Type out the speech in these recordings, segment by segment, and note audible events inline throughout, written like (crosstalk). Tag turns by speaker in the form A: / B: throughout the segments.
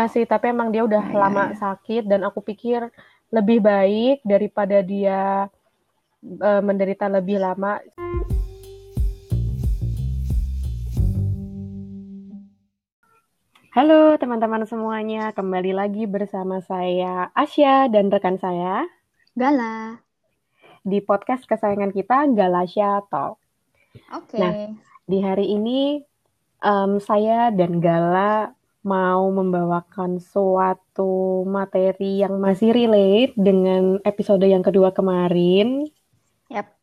A: Iya sih, tapi emang dia udah
B: Iya,
A: lama
B: iya.
A: sakit dan aku pikir lebih baik daripada dia eh, menderita lebih lama. Halo teman-teman semuanya, kembali lagi bersama saya Asya dan rekan saya
B: Gala.
A: di podcast kesayangan kita Galasya Talk.
B: Oke.
A: Nah, Di hari ini em, saya dan Gala mau membawakan suatu materi yang masih relate dengan episode yang kedua kemarin.
B: Yap.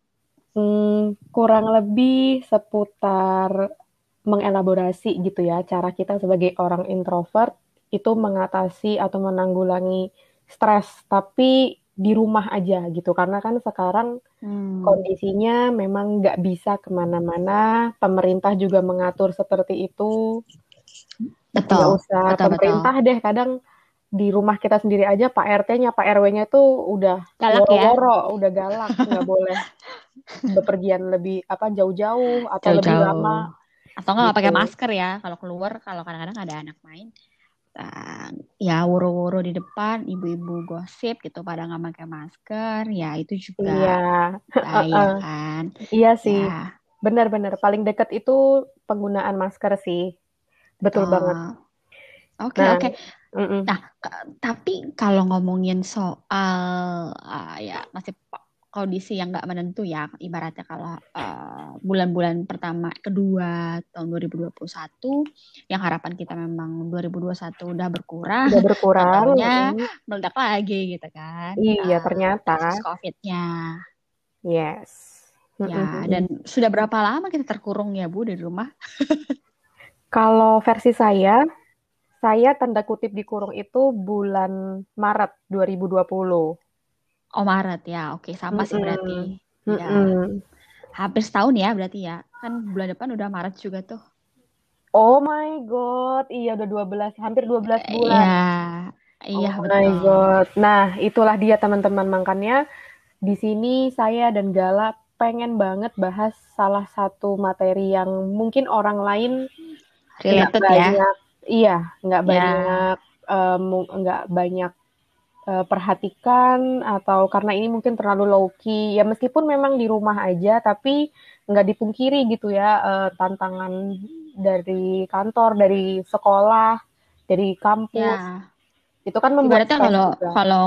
A: Hmm, kurang lebih seputar mengelaborasi gitu ya, cara kita sebagai orang introvert itu mengatasi atau menanggulangi stres, tapi di rumah aja gitu. Karena kan sekarang
B: Hmm.
A: kondisinya memang nggak bisa ke mana-mana, pemerintah juga mengatur seperti itu. Nggak
B: Betul.
A: usah
B: betul,
A: pemerintah deh, kadang di rumah kita sendiri aja Pak RT-nya, Pak RW-nya tuh udah
B: Galak ya.
A: woro-woro, udah galak, (laughs) nggak boleh bepergian lebih apa jauh-jauh atau lebih
B: Jauh-jauh.
A: lama.
B: Atau nggak pakai
A: Gitu.
B: masker ya kalau keluar kalau kadang-kadang ada anak main. ah, ya woro-woro di depan ibu-ibu gosip gitu pada nggak pakai masker ya itu juga
A: Iya,
B: bahaya (laughs) kan
A: iya sih,
B: ya
A: benar-benar paling dekat itu penggunaan masker sih, betul
B: betul.
A: banget.
B: Oke
A: Nah,
B: oke
A: mm-mm.
B: Nah, tapi kalau ngomongin soal ah, ya masih kondisi yang nggak menentu ya, ibaratnya kalau eh, bulan-bulan pertama, kedua tahun 2021, yang harapan kita memang 2021 udah berkurang,
A: udah berkurang. mm-mm.
B: meledak lagi gitu kan,
A: Iya,
B: eh,
A: ternyata,
B: COVID-nya.
A: yes.
B: Ya,
A: Mm-mm.
B: dan sudah berapa lama kita terkurung ya Bu di rumah? (laughs)
A: Kalau versi saya, saya tanda kutip dikurung itu bulan Maret 2020.
B: Oh Maret ya, oke sama sih berarti.
A: Mm-mm.
B: Ya,
A: Mm-mm.
B: hampir setahun ya berarti ya. Kan bulan depan udah Maret juga tuh.
A: Oh my God, iya udah 12, hampir 12 bulan.
B: Iya, iya
A: Oh my
B: betul.
A: God. Nah, itulah dia teman-teman. Makanya di sini saya dan Gala pengen banget bahas salah satu materi yang mungkin orang lain
B: Related ya.
A: banyak, iya, nggak
B: Ya,
A: banyak, eh, nggak banyak eh, perhatikan atau karena ini mungkin terlalu low key. Ya meskipun memang di rumah aja, tapi nggak dipungkiri gitu ya eh, tantangan dari kantor, dari sekolah, dari kampus
B: ya.
A: itu kan membuat
B: kalau
A: juga.
B: kalau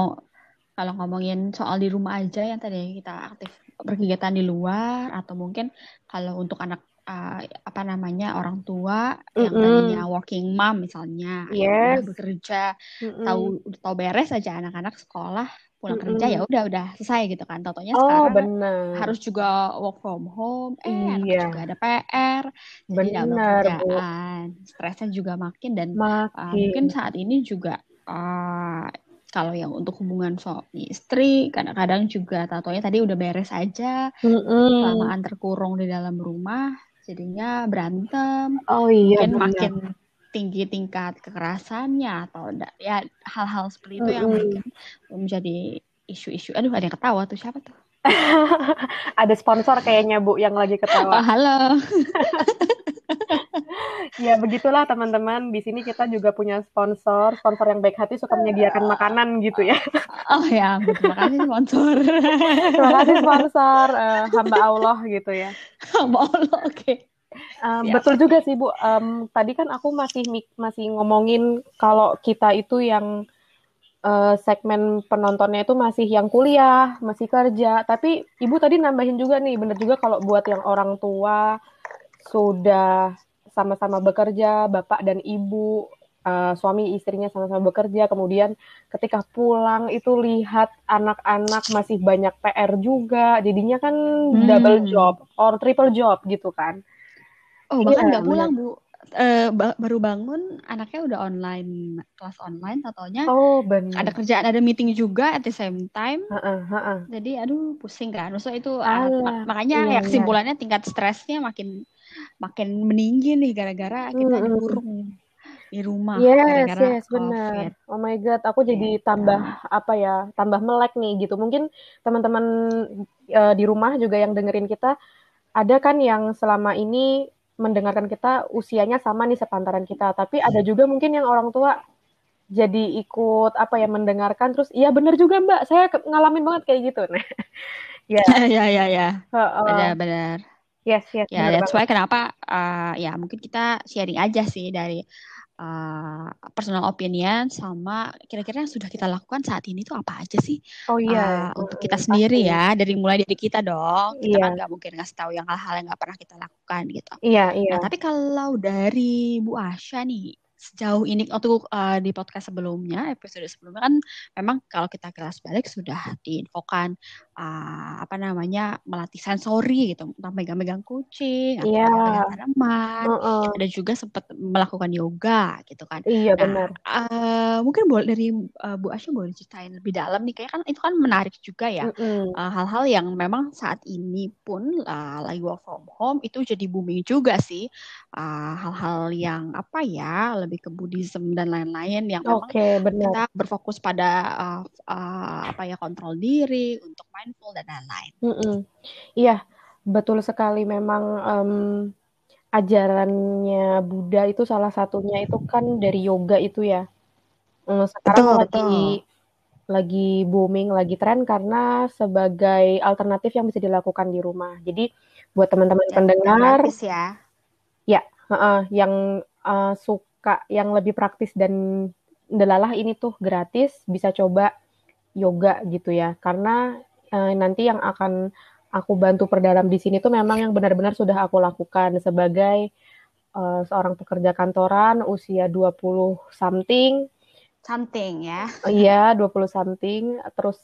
B: kalau ngomongin soal di rumah aja yang tadi kita aktif berkegiatan di luar atau mungkin kalau untuk anak uh, apa namanya orang tua yang tadinya working mom misalnya
A: Yes.
B: bekerja
A: Mm-mm.
B: tahu udah tahu beres aja anak-anak sekolah pulang kerja ya udah udah selesai gitu kan. Totonya
A: Oh,
B: sekarang
A: benar.
B: harus juga work from home, eh
A: Iya,
B: juga ada PR, jadi double
A: benar, Bu.
B: kerjaan, stresnya juga makin dan uh, mungkin
A: Makin.
B: saat ini juga uh, kalau yang untuk hubungan suami istri kadang-kadang juga tatonya tadi udah beres aja
A: Mm-mm.
B: kelamaan terkurung di dalam rumah jadinya berantem.
A: Oh iya,
B: mungkin makin tinggi tingkat kekerasannya atau ya hal-hal seperti itu yang
A: Mm-mm.
B: mungkin menjadi isu-isu. Aduh ada yang ketawa tuh. Siapa tuh (laughs)
A: Ada sponsor kayaknya, Bu, yang lagi
B: oh
A: ketawa.
B: halo (laughs)
A: Ya, begitulah teman-teman. Di sini kita juga punya sponsor. Sponsor yang baik hati suka menyediakan makanan gitu ya. (laughs)
B: oh ya terima kasih sponsor
A: Terima kasih sponsor eh, hamba Allah gitu ya.
B: Hamba Allah oke
A: Um,
B: siap
A: betul juga sih Bu. Um, tadi kan aku masih masih ngomongin kalau kita itu yang eh, segmen penontonnya itu masih yang kuliah, masih kerja. Tapi Ibu tadi nambahin juga nih, bener juga kalau buat yang orang tua sudah sama-sama bekerja, bapak dan ibu, eh, suami istrinya sama-sama bekerja, kemudian ketika pulang itu lihat anak-anak masih banyak PR juga, jadinya kan double
B: hmm
A: job or triple job gitu kan.
B: Oh,
A: Iya,
B: bahkan nggak
A: benar.
B: pulang, Bu. Eh, ba- baru bangun, anaknya udah online, kelas online, tatonya
A: Oh,
B: ada
A: benar.
B: kerjaan, ada meeting juga at the same time.
A: Heeh, heeh.
B: Jadi, aduh, pusing kan. Maksudnya itu, ah,
A: Alah,
B: makanya
A: iya,
B: ya
A: iya.
B: kesimpulannya tingkat stresnya makin makin meninggi nih gara-gara kita
A: Mm-mm.
B: dikurung di rumah
A: Yes,
B: gara-gara
A: yes, benar. Oh my God, aku jadi
B: Gitu.
A: tambah apa ya, tambah melek nih gitu. Mungkin teman-teman eh, di rumah juga yang dengerin kita, ada kan yang selama ini mendengarkan kita usianya sama nih sepantaran kita, tapi ada juga mungkin yang orang tua jadi ikut apa ya mendengarkan terus iya bener juga mbak. Saya ngalamin banget kayak gitu. Nah (laughs)
B: ya. Ya ya ya benar benar.
A: Yes yes
B: ya that's why kenapa uh, ya mungkin kita sharing aja sih dari uh, personal opinion sama kira-kira yang sudah kita lakukan saat ini tuh apa aja sih?
A: Oh iya.
B: Uh, untuk kita sendiri pasti. ya, dari mulai dari kita dong. Kita iya. kan nggak mungkin ngasih tahu yang hal-hal yang nggak pernah kita lakukan gitu.
A: Iya iya.
B: Nah tapi kalau dari Bu Asya nih, sejauh ini untuk uh, di podcast sebelumnya episode sebelumnya kan memang kalau kita kelas balik sudah diinfokan uh, apa namanya melatih sensori gitu tentang megang-megang kucing atau yeah. tanaman. Uh -uh. ada juga sempat melakukan yoga gitu kan.
A: Iya nah, benar.
B: uh, mungkin boleh dari uh, Bu Asya boleh ceritain lebih dalam nih kayak kan itu kan menarik juga ya. Hal-hal uh, hal -hal yang memang saat ini pun uh, lagi work from home itu jadi booming juga sih. Hal-hal uh, yang apa ya lebih ke Buddhism dan lain-lain yang memang
A: okay, benar.
B: kita berfokus pada uh, uh, apa ya kontrol diri untuk mindful dan lain-lain.
A: Mm -mm. Iya, betul sekali. Memang um, ajarannya Buddha itu salah satunya itu kan dari yoga itu ya. Sekarang betul, lagi betul lagi booming, lagi tren karena sebagai alternatif yang bisa dilakukan di rumah. Jadi buat teman-teman pendengar,
B: ya,
A: ya, uh, yang uh, suka Kak yang lebih praktis dan delalah ini tuh gratis bisa coba yoga gitu ya. Karena eh, nanti yang akan aku bantu perdalam di sini tuh memang yang benar-benar sudah aku lakukan sebagai uh, seorang pekerja kantoran usia 20 something.
B: Something ya.
A: Iya 20 something. Terus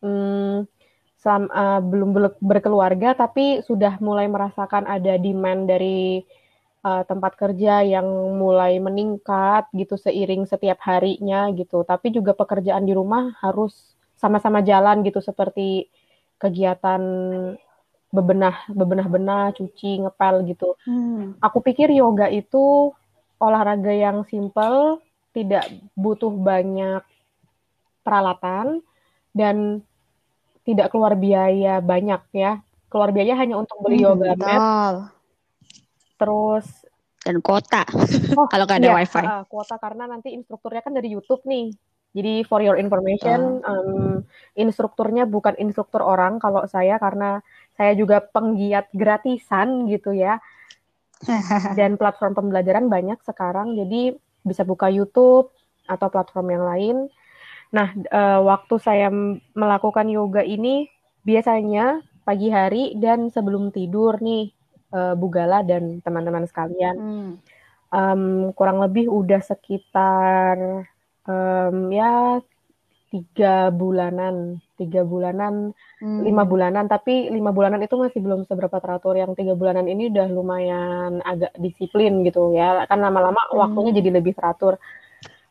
A: hmm, selam, uh, belum berkeluarga tapi sudah mulai merasakan ada demand dari uh, tempat kerja yang mulai meningkat gitu seiring setiap harinya gitu. Tapi juga pekerjaan di rumah harus sama-sama jalan gitu seperti kegiatan bebenah bebenah-benah, cuci, ngepel gitu. Hmm. Aku pikir yoga itu olahraga yang simple, tidak butuh banyak peralatan dan tidak keluar biaya banyak ya. Keluar biaya hanya untuk beli hmm, yoga mat terus
B: dan kuota oh, (laughs) kalau nggak ada iya, wifi. uh,
A: kuota karena nanti instrukturnya kan dari YouTube nih. Jadi for your information uh. um, instrukturnya bukan instruktur orang kalau saya karena saya juga penggiat gratisan gitu ya. (laughs) Dan platform pembelajaran banyak sekarang jadi bisa buka YouTube atau platform yang lain. Nah uh, waktu saya melakukan yoga ini biasanya pagi hari dan sebelum tidur nih uh, Bugala dan teman-teman sekalian. Hmm. Um, kurang lebih udah sekitar um, ya tiga bulanan, tiga bulanan, hmm. lima bulanan. Tapi lima bulanan itu masih belum seberapa teratur. Yang tiga bulanan ini udah lumayan agak disiplin gitu ya. Kan lama-lama hmm. waktunya jadi lebih teratur.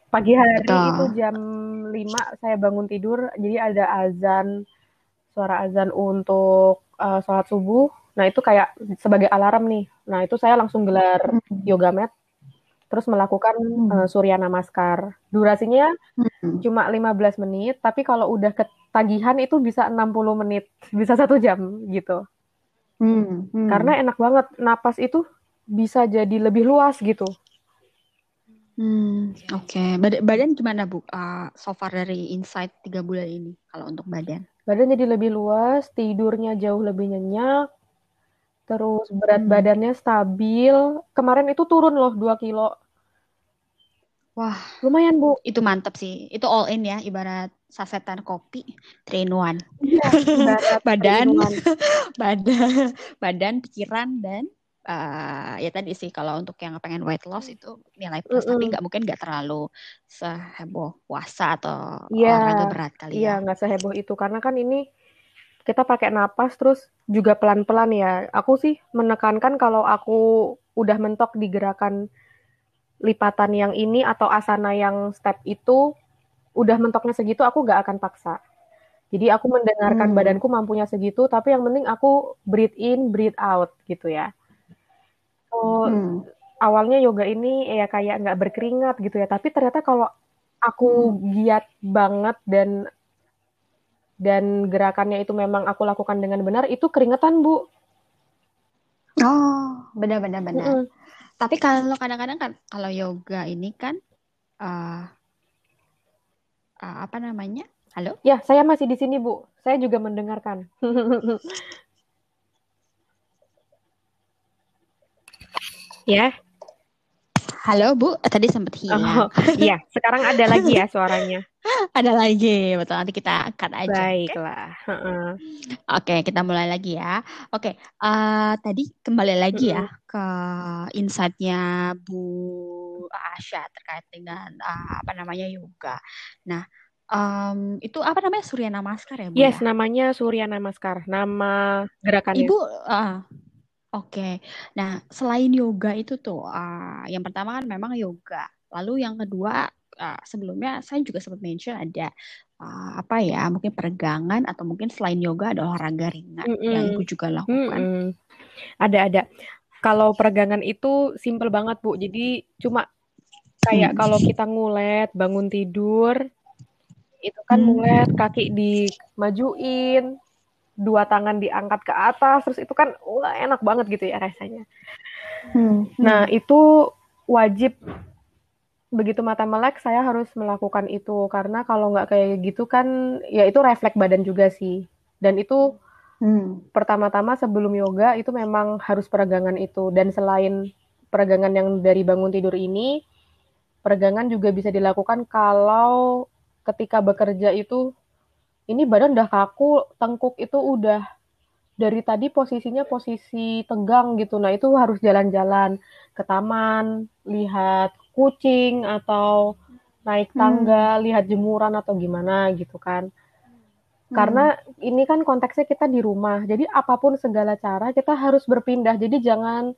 A: Pagi hari Betul. itu jam lima saya bangun tidur, jadi ada azan, suara azan untuk uh, sholat subuh Nah, itu kayak sebagai alarm nih. Nah, itu saya langsung gelar hmm. yoga mat terus melakukan hmm. uh, surya namaskar. Durasinya hmm. cuma 15 menit, tapi kalau udah ketagihan itu bisa 60 menit, bisa satu jam gitu. Hmm. Hmm. Karena enak banget napas itu bisa jadi lebih luas gitu.
B: Hmm, oke. Okay. Bad badan gimana Bu? Uh, so far dari insight tiga bulan ini kalau untuk badan?
A: Badan jadi lebih luas, tidurnya jauh lebih nyenyak, Terus berat hmm. badannya stabil. Kemarin itu turun loh 2 kilo.
B: Wah, lumayan Bu. Itu mantep sih. Itu all in ya, ibarat sasetan kopi, three in one. Iya, (laughs) badan, (laughs) badan, badan, pikiran dan uh, ya tadi sih kalau untuk yang pengen weight loss itu nilai plus, mm -hmm. tapi nggak mungkin nggak terlalu seheboh puasa atau yeah, olahraga berat kali
A: yeah, ya. Iya, nggak seheboh itu karena kan ini kita pakai napas terus juga pelan-pelan ya. Aku sih menekankan kalau aku udah mentok di gerakan lipatan yang ini atau asana yang step itu udah mentoknya segitu aku gak akan paksa. Jadi aku mendengarkan hmm. badanku mampunya segitu, tapi yang penting aku breathe in, breathe out gitu ya. So, hmm. awalnya yoga ini ya kayak nggak berkeringat gitu ya, tapi ternyata kalau aku hmm. giat banget dan dan gerakannya itu memang aku lakukan dengan benar, itu keringetan, Bu.
B: Oh, benar-benar benar. Mm -hmm. Tapi kalau kadang-kadang kan kalau yoga ini kan uh, uh, apa namanya? Halo?
A: Ya, saya masih di sini, Bu. Saya juga mendengarkan. (laughs) ya.
B: Halo Bu, tadi sempat hilang.
A: Oh, iya, sekarang ada lagi ya suaranya. (laughs)
B: ada lagi, betul. Nanti kita cut aja.
A: Baiklah. Okay?
B: Oke, okay, kita mulai lagi ya. Oke, okay, uh, eh, tadi kembali lagi ya ke insight-nya Bu Asya terkait dengan uh, apa namanya yoga. Nah, um, itu apa namanya Surya Namaskar ya Bu?
A: Yes,
B: ya?
A: namanya Surya Namaskar. Nama gerakannya.
B: Ibu, uh, Oke. Nah, selain yoga itu tuh, uh, yang pertama kan memang yoga. Lalu yang kedua, uh, sebelumnya saya juga sempat mention ada uh, apa ya, mungkin peregangan atau mungkin selain yoga ada olahraga ringan mm -mm. yang ibu juga lakukan. Mm
A: -mm. Ada ada. Kalau peregangan itu simple banget bu. Jadi cuma kayak hmm. kalau kita ngulet bangun tidur itu kan hmm. ngulet kaki dimajuin dua tangan diangkat ke atas terus itu kan wah enak banget gitu ya rasanya. Hmm. Nah itu wajib begitu mata melek saya harus melakukan itu. Karena kalau nggak kayak gitu kan ya itu refleks badan juga sih. Dan itu hmm. pertama-tama sebelum yoga itu memang harus peregangan itu. Dan selain peregangan yang dari bangun tidur ini peregangan juga bisa dilakukan kalau ketika bekerja itu ini badan udah kaku, tengkuk itu udah dari tadi posisinya posisi tegang gitu. Nah, itu harus jalan-jalan ke taman, lihat kucing atau naik tangga, hmm. lihat jemuran atau gimana gitu kan. Hmm. Karena ini kan konteksnya kita di rumah. Jadi apa pun segala cara kita harus berpindah. Jadi jangan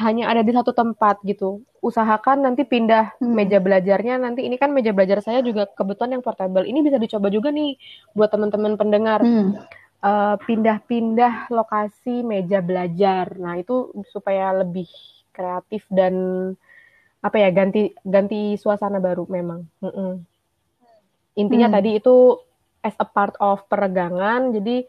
A: hanya ada di satu tempat gitu. Usahakan nanti pindah hmm. meja belajarnya. Nanti ini kan meja belajar saya juga kebetulan yang portable. Ini bisa dicoba juga nih buat teman-teman pendengar. Hmm. Uh, pindah-pindah lokasi meja belajar. Nah itu supaya lebih kreatif dan apa ya ganti ganti suasana baru memang. Mm -mm. Intinya hmm. tadi itu as a part of peregangan. Jadi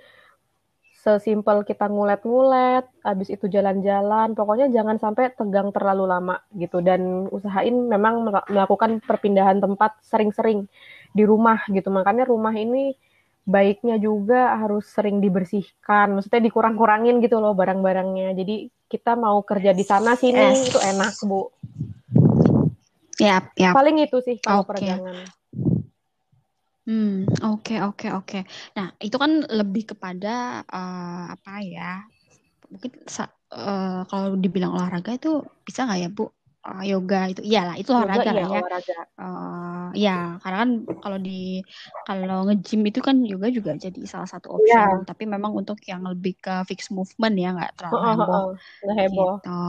A: sesimpel kita ngulet-ngulet, habis itu jalan-jalan, pokoknya jangan sampai tegang terlalu lama gitu dan usahain memang melakukan perpindahan tempat sering-sering di rumah gitu. Makanya rumah ini baiknya juga harus sering dibersihkan, maksudnya dikurang-kurangin gitu loh barang-barangnya. Jadi kita mau kerja di sana sini eh. itu enak, Bu.
B: Ya, ya.
A: Paling itu sih kalau okay. peregangan.
B: Hmm, oke oke oke. Nah, itu kan lebih kepada, uh, apa ya, mungkin uh, kalau dibilang olahraga itu bisa nggak ya, Bu? Uh, yoga itu iyalah itu Yoga olahraga
A: iya
B: ya.
A: olahraga.
B: Uh, ya, karena kan kalau di kalau nge-gym itu kan yoga juga jadi salah satu opsi. Iya. tapi memang untuk yang lebih ke fixed movement ya, nggak terlalu heboh,
A: heboh.
B: gitu.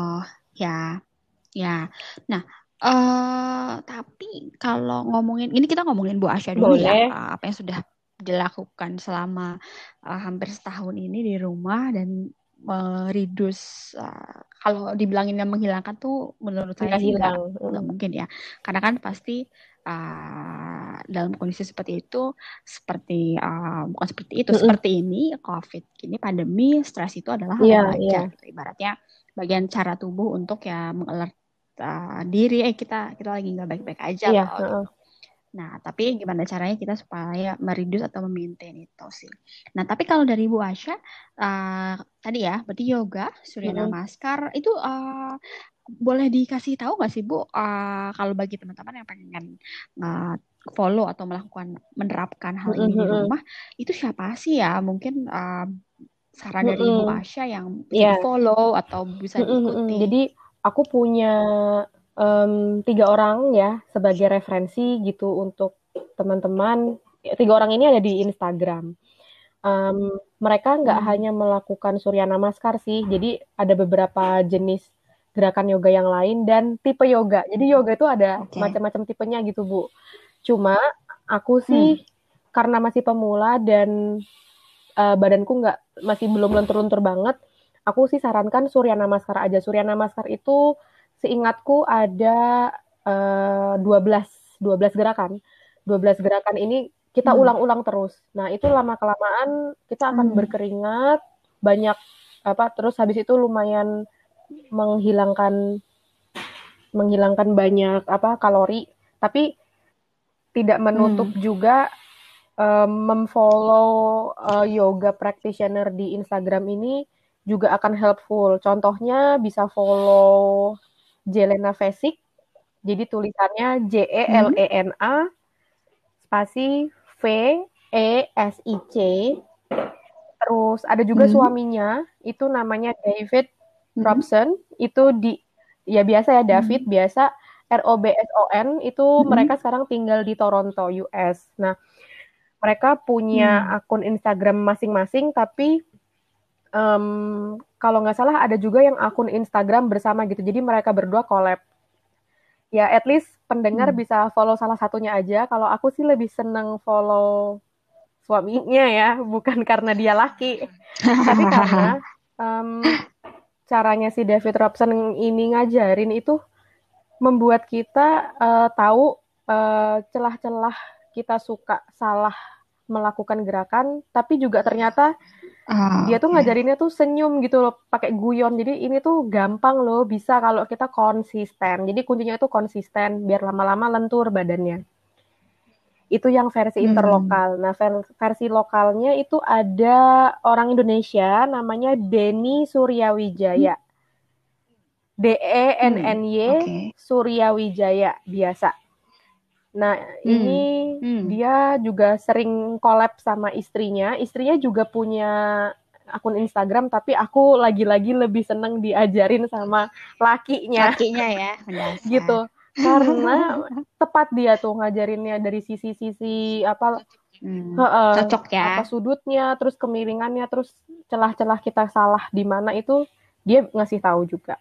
B: Ya ya. Nah Uh, tapi kalau ngomongin ini kita ngomongin Bu Asya dulu ya, uh, apa yang sudah dilakukan selama uh, hampir setahun ini di rumah dan meridus uh, kalau dibilangin yang menghilangkan tuh menurut saya sih hilang. Enggak, mungkin ya karena kan pasti uh, dalam kondisi seperti itu seperti uh, bukan seperti itu mm -hmm. seperti ini covid ini pandemi stres itu adalah hal yeah, wajar yeah. gitu. ibaratnya bagian cara tubuh untuk ya mengalert uh, diri eh kita kita lagi nggak baik-baik aja yeah, loh. Uh. Nah, tapi gimana caranya kita supaya meridus atau memaintain itu sih. Nah, tapi kalau dari Bu Asya, uh, tadi ya, berarti yoga, surya mm -hmm. namaskar, itu uh, boleh dikasih tahu nggak sih Bu, uh, kalau bagi teman-teman yang pengen uh, follow atau melakukan menerapkan hal ini mm -hmm. di rumah, itu siapa sih ya? Mungkin uh, saran dari mm -hmm. Bu Asya yang bisa yeah. follow atau bisa diikuti. Mm -hmm.
A: Jadi aku punya um, tiga orang ya sebagai referensi gitu untuk teman-teman. Tiga orang ini ada di Instagram. Um, mereka nggak hmm. hanya melakukan surya namaskar sih, jadi ada beberapa jenis gerakan yoga yang lain dan tipe yoga. Jadi yoga itu ada okay. macam-macam tipenya gitu bu. Cuma aku sih hmm. karena masih pemula dan uh, badanku nggak masih belum lentur-lentur banget, aku sih sarankan Surya Namaskar aja. Surya Namaskar itu seingatku ada uh, 12 12 gerakan. 12 gerakan ini kita hmm. ulang-ulang hmm. terus. Nah, itu lama kelamaan kita akan hmm. berkeringat banyak apa terus habis itu lumayan menghilangkan menghilangkan banyak apa kalori. Tapi tidak menutup hmm. juga um, memfollow uh, yoga practitioner di Instagram ini juga akan helpful. Contohnya bisa follow Jelena Vesik. Jadi tulisannya J E L E N A spasi V E S I C. Terus ada juga hmm. suaminya itu namanya David hmm. Robson. Itu di ya biasa ya David hmm. biasa R O B S O N itu hmm. mereka sekarang tinggal di Toronto US. Nah, mereka punya hmm. akun Instagram masing-masing tapi um, kalau nggak salah ada juga yang akun Instagram bersama gitu. Jadi mereka berdua collab. Ya, at least pendengar hmm. bisa follow salah satunya aja. Kalau aku sih lebih seneng follow suaminya ya, bukan karena dia laki, tapi karena um, caranya si David Robson ini ngajarin itu membuat kita uh, tahu celah celah-celah kita suka salah melakukan gerakan, tapi juga ternyata oh, dia tuh okay. ngajarinnya tuh senyum gitu loh, pakai guyon. Jadi ini tuh gampang loh, bisa kalau kita konsisten. Jadi kuncinya itu konsisten, biar lama-lama lentur badannya. Itu yang versi hmm. interlokal. Nah, versi lokalnya itu ada orang Indonesia namanya Denny Suryawijaya. Hmm. D E N N Y hmm. okay. Suryawijaya biasa. Nah, hmm. ini hmm. dia juga sering collab sama istrinya. Istrinya juga punya akun Instagram, tapi aku lagi-lagi lebih seneng diajarin sama lakinya.
B: Lakinya ya, (laughs)
A: gitu. Karena (laughs) tepat dia tuh ngajarinnya dari sisi-sisi apa
B: hmm. uh, cocok ya.
A: Apa sudutnya, terus kemiringannya, terus celah-celah kita salah di mana itu dia ngasih tahu juga.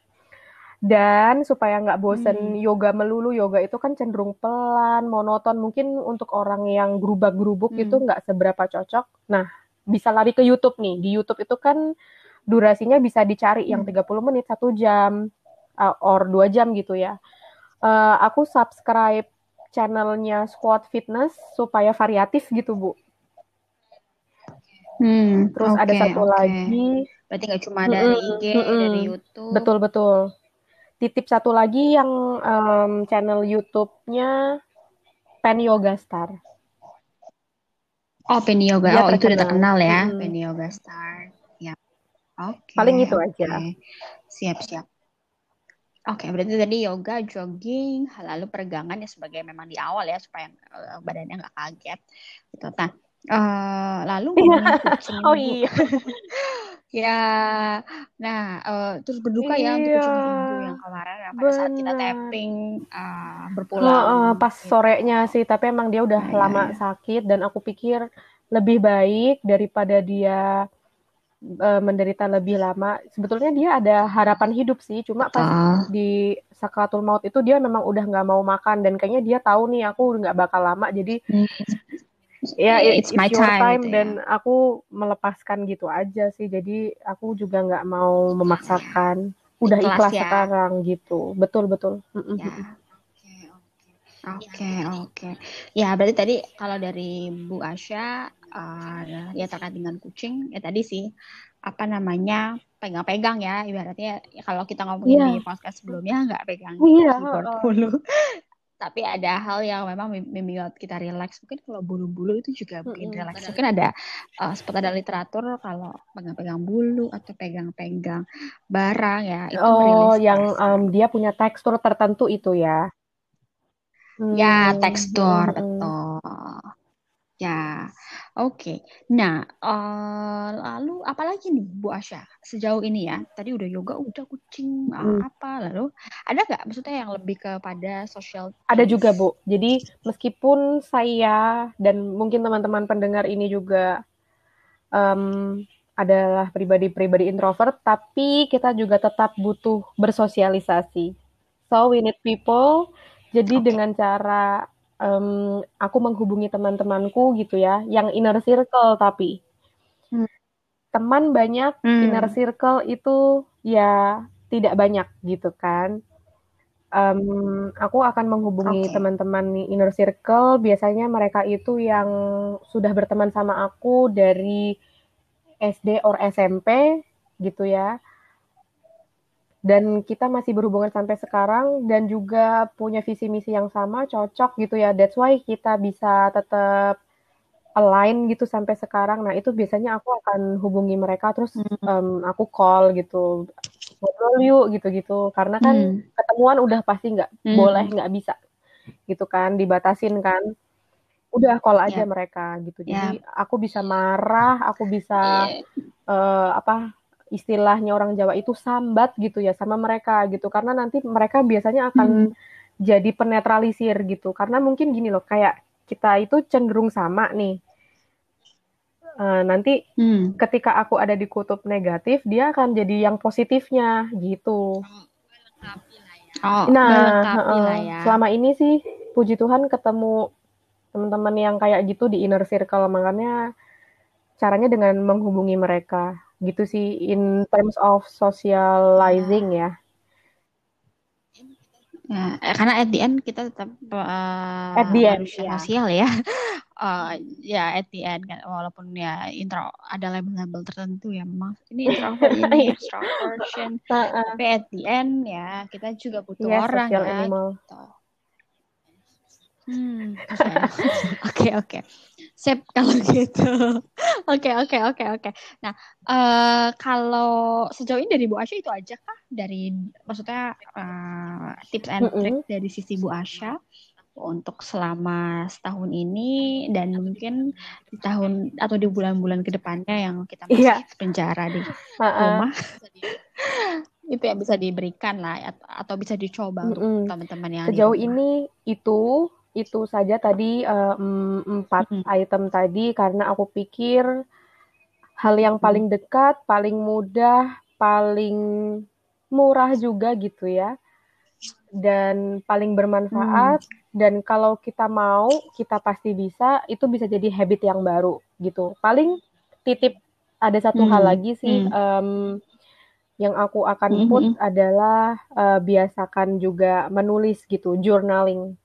A: Dan supaya nggak bosen hmm. yoga melulu, yoga itu kan cenderung pelan, monoton. Mungkin untuk orang yang gerubak-gerubuk hmm. itu nggak seberapa cocok. Nah, bisa lari ke YouTube nih. Di YouTube itu kan durasinya bisa dicari hmm. yang 30 menit, satu jam, uh, or dua jam gitu ya. Uh, aku subscribe channelnya Squad Fitness supaya variatif gitu, Bu.
B: Hmm,
A: Terus okay, ada satu okay. lagi.
B: Berarti nggak cuma dari IG, mm -mm. dari YouTube.
A: Betul betul titip satu lagi yang um, channel YouTube-nya Pen Yoga Star.
B: Oh, Pen Yoga. Dia oh, terkenal. itu udah terkenal ya, hmm. Pen Yoga Star. Ya. Oke. Okay,
A: Paling itu okay. aja.
B: Siap-siap. Oke, okay, berarti tadi yoga, jogging, lalu peregangan ya sebagai memang di awal ya supaya uh, badannya nggak kaget. Gitu. Nah, uh, lalu kucing. (laughs)
A: oh iya. (laughs)
B: Ya, nah uh, terus berduka ya untuk kucing iya, yang kemarin ya, pada saat kita tapping uh, berpulang.
A: uh, pas gitu. sorenya sih, tapi emang dia udah nah, lama ya. sakit dan aku pikir lebih baik daripada dia uh, menderita lebih lama. Sebetulnya dia ada harapan hidup sih, cuma pas uh. di sakratul maut itu dia memang udah nggak mau makan dan kayaknya dia tahu nih aku nggak bakal lama, jadi hmm ya yeah, it's, it's my time, time gitu dan ya. aku melepaskan gitu aja sih jadi aku juga nggak mau memaksakan udah ikhlas, ikhlas ya. sekarang gitu betul betul
B: ya. Oke, oke. Ya, berarti tadi kalau dari Bu Asya uh, ya terkait dengan kucing, ya tadi sih apa namanya pegang-pegang ya ibaratnya ya, kalau kita ngomongin yeah. di podcast sebelumnya nggak pegang yeah. keyboard dulu tapi ada hal yang memang membuat kita relax. Mungkin kalau bulu-bulu itu juga bikin mm-hmm, relax mungkin ada uh, sempat ada literatur kalau pegang-pegang bulu atau pegang-pegang barang ya
A: itu oh yang um, dia punya tekstur tertentu itu ya?
B: Ya tekstur hmm. betul Ya, oke. Okay. Nah, uh, lalu apalagi nih Bu Asya sejauh ini ya? Tadi udah yoga, udah kucing, hmm. apa lalu ada nggak maksudnya yang lebih kepada social?
A: Ada juga Bu. Jadi meskipun saya dan mungkin teman-teman pendengar ini juga um, adalah pribadi-pribadi introvert, tapi kita juga tetap butuh bersosialisasi. So we need people. Jadi okay. dengan cara um, aku menghubungi teman-temanku gitu ya, yang inner circle tapi hmm. teman banyak, hmm. inner circle itu ya tidak banyak gitu kan. Um, aku akan menghubungi okay. teman-teman inner circle. Biasanya mereka itu yang sudah berteman sama aku dari SD or SMP gitu ya. Dan kita masih berhubungan sampai sekarang dan juga punya visi misi yang sama cocok gitu ya that's why kita bisa tetap align gitu sampai sekarang nah itu biasanya aku akan hubungi mereka terus um, aku call gitu ngobrol yuk gitu-gitu karena kan hmm. ketemuan udah pasti nggak hmm. boleh nggak bisa gitu kan dibatasin kan udah call aja yeah. mereka gitu jadi yeah. aku bisa marah aku bisa yeah. uh, apa istilahnya orang Jawa itu sambat gitu ya sama mereka gitu. Karena nanti mereka biasanya akan hmm. jadi penetralisir gitu. Karena mungkin gini loh kayak kita itu cenderung sama nih. Uh, nanti hmm. ketika aku ada di kutub negatif dia akan jadi yang positifnya gitu.
B: Oh, nah uh, ya.
A: selama ini sih puji Tuhan ketemu teman-teman yang kayak gitu di inner circle. Makanya caranya dengan menghubungi mereka gitu sih in terms of socializing ya.
B: Ya, eh, karena at the end kita tetap uh,
A: at the end,
B: ya. sosial ya. Uh, (laughs) ya at the end kan walaupun ya intro ada label-label tertentu ya memang ini introvert (laughs) ini extroversion tapi at the end ya kita juga butuh yeah, orang ya gitu. Hmm, oke oke. (laughs) Sip (laughs) kalau gitu. Oke oke oke oke. Nah, uh, kalau sejauh ini dari Bu Asya itu aja kah dari maksudnya uh, tips and trick mm -hmm. dari sisi Bu Asya untuk selama setahun ini dan mungkin di tahun atau di bulan-bulan ke depannya yang kita masih yeah. penjara di rumah. (laughs) itu yang bisa diberikan lah atau bisa dicoba mm -hmm. untuk teman-teman yang
A: sejauh ini itu itu saja tadi uh, empat hmm. item tadi karena aku pikir hal yang paling dekat, paling mudah, paling murah juga gitu ya. Dan paling bermanfaat hmm. dan kalau kita mau, kita pasti bisa, itu bisa jadi habit yang baru gitu. Paling titip ada satu hmm. hal lagi sih hmm. um, yang aku akan put hmm. adalah uh, biasakan juga menulis gitu, journaling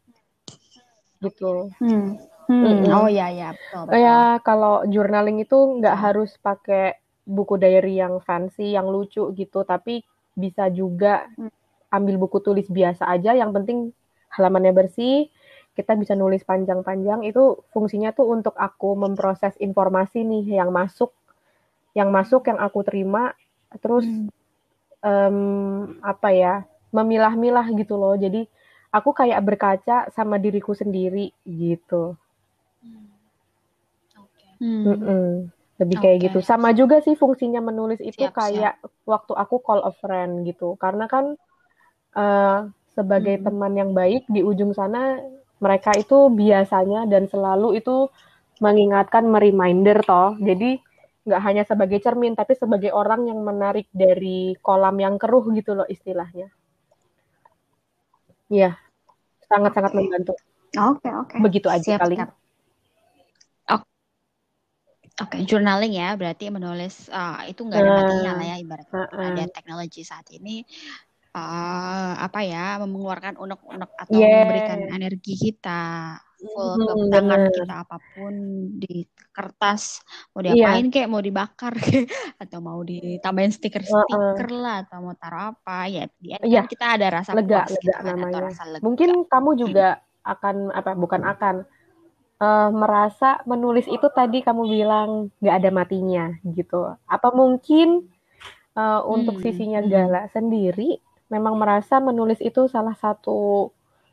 A: gitu.
B: Hmm. Hmm. Oh ya ya betul,
A: betul. Ya kalau journaling itu nggak harus pakai buku diary yang fancy, yang lucu gitu, tapi bisa juga hmm. ambil buku tulis biasa aja. Yang penting halamannya bersih, kita bisa nulis panjang-panjang. Itu fungsinya tuh untuk aku memproses informasi nih yang masuk, yang masuk yang aku terima, terus hmm. um, apa ya, memilah-milah gitu loh. Jadi aku kayak berkaca sama diriku sendiri gitu. Hmm. Mm -mm. Lebih kayak okay. gitu. Sama juga sih fungsinya menulis itu siap, kayak siap. waktu aku call a friend gitu. Karena kan uh, sebagai hmm. teman yang baik di ujung sana mereka itu biasanya dan selalu itu mengingatkan, mereminder toh. Jadi nggak hanya sebagai cermin, tapi sebagai orang yang menarik dari kolam yang keruh gitu loh istilahnya. Iya, sangat-sangat membantu.
B: Oke, okay, oke. Okay.
A: Begitu aja siap, kali. Siap.
B: Oke, okay, journaling ya, berarti menulis uh, itu nggak ada matinya lah ya ibaratnya uh, uh. ada teknologi saat ini uh, apa ya mengeluarkan unek-unek atau yeah. memberikan energi kita full hmm, ke tangan kita apa pun di kertas mau iya. diapain yeah. kayak mau dibakar (laughs) atau mau ditambahin stiker-stiker uh, uh. lah atau mau taruh apa ya dia yeah. kita ada rasa
A: lega, puas lega gitu kan, namanya. atau rasa lega. Mungkin kamu juga hmm. akan apa bukan akan uh, merasa menulis itu tadi kamu bilang nggak ada matinya gitu. Apa mungkin uh, untuk hmm. sisinya hmm. Gala sendiri memang merasa menulis itu salah satu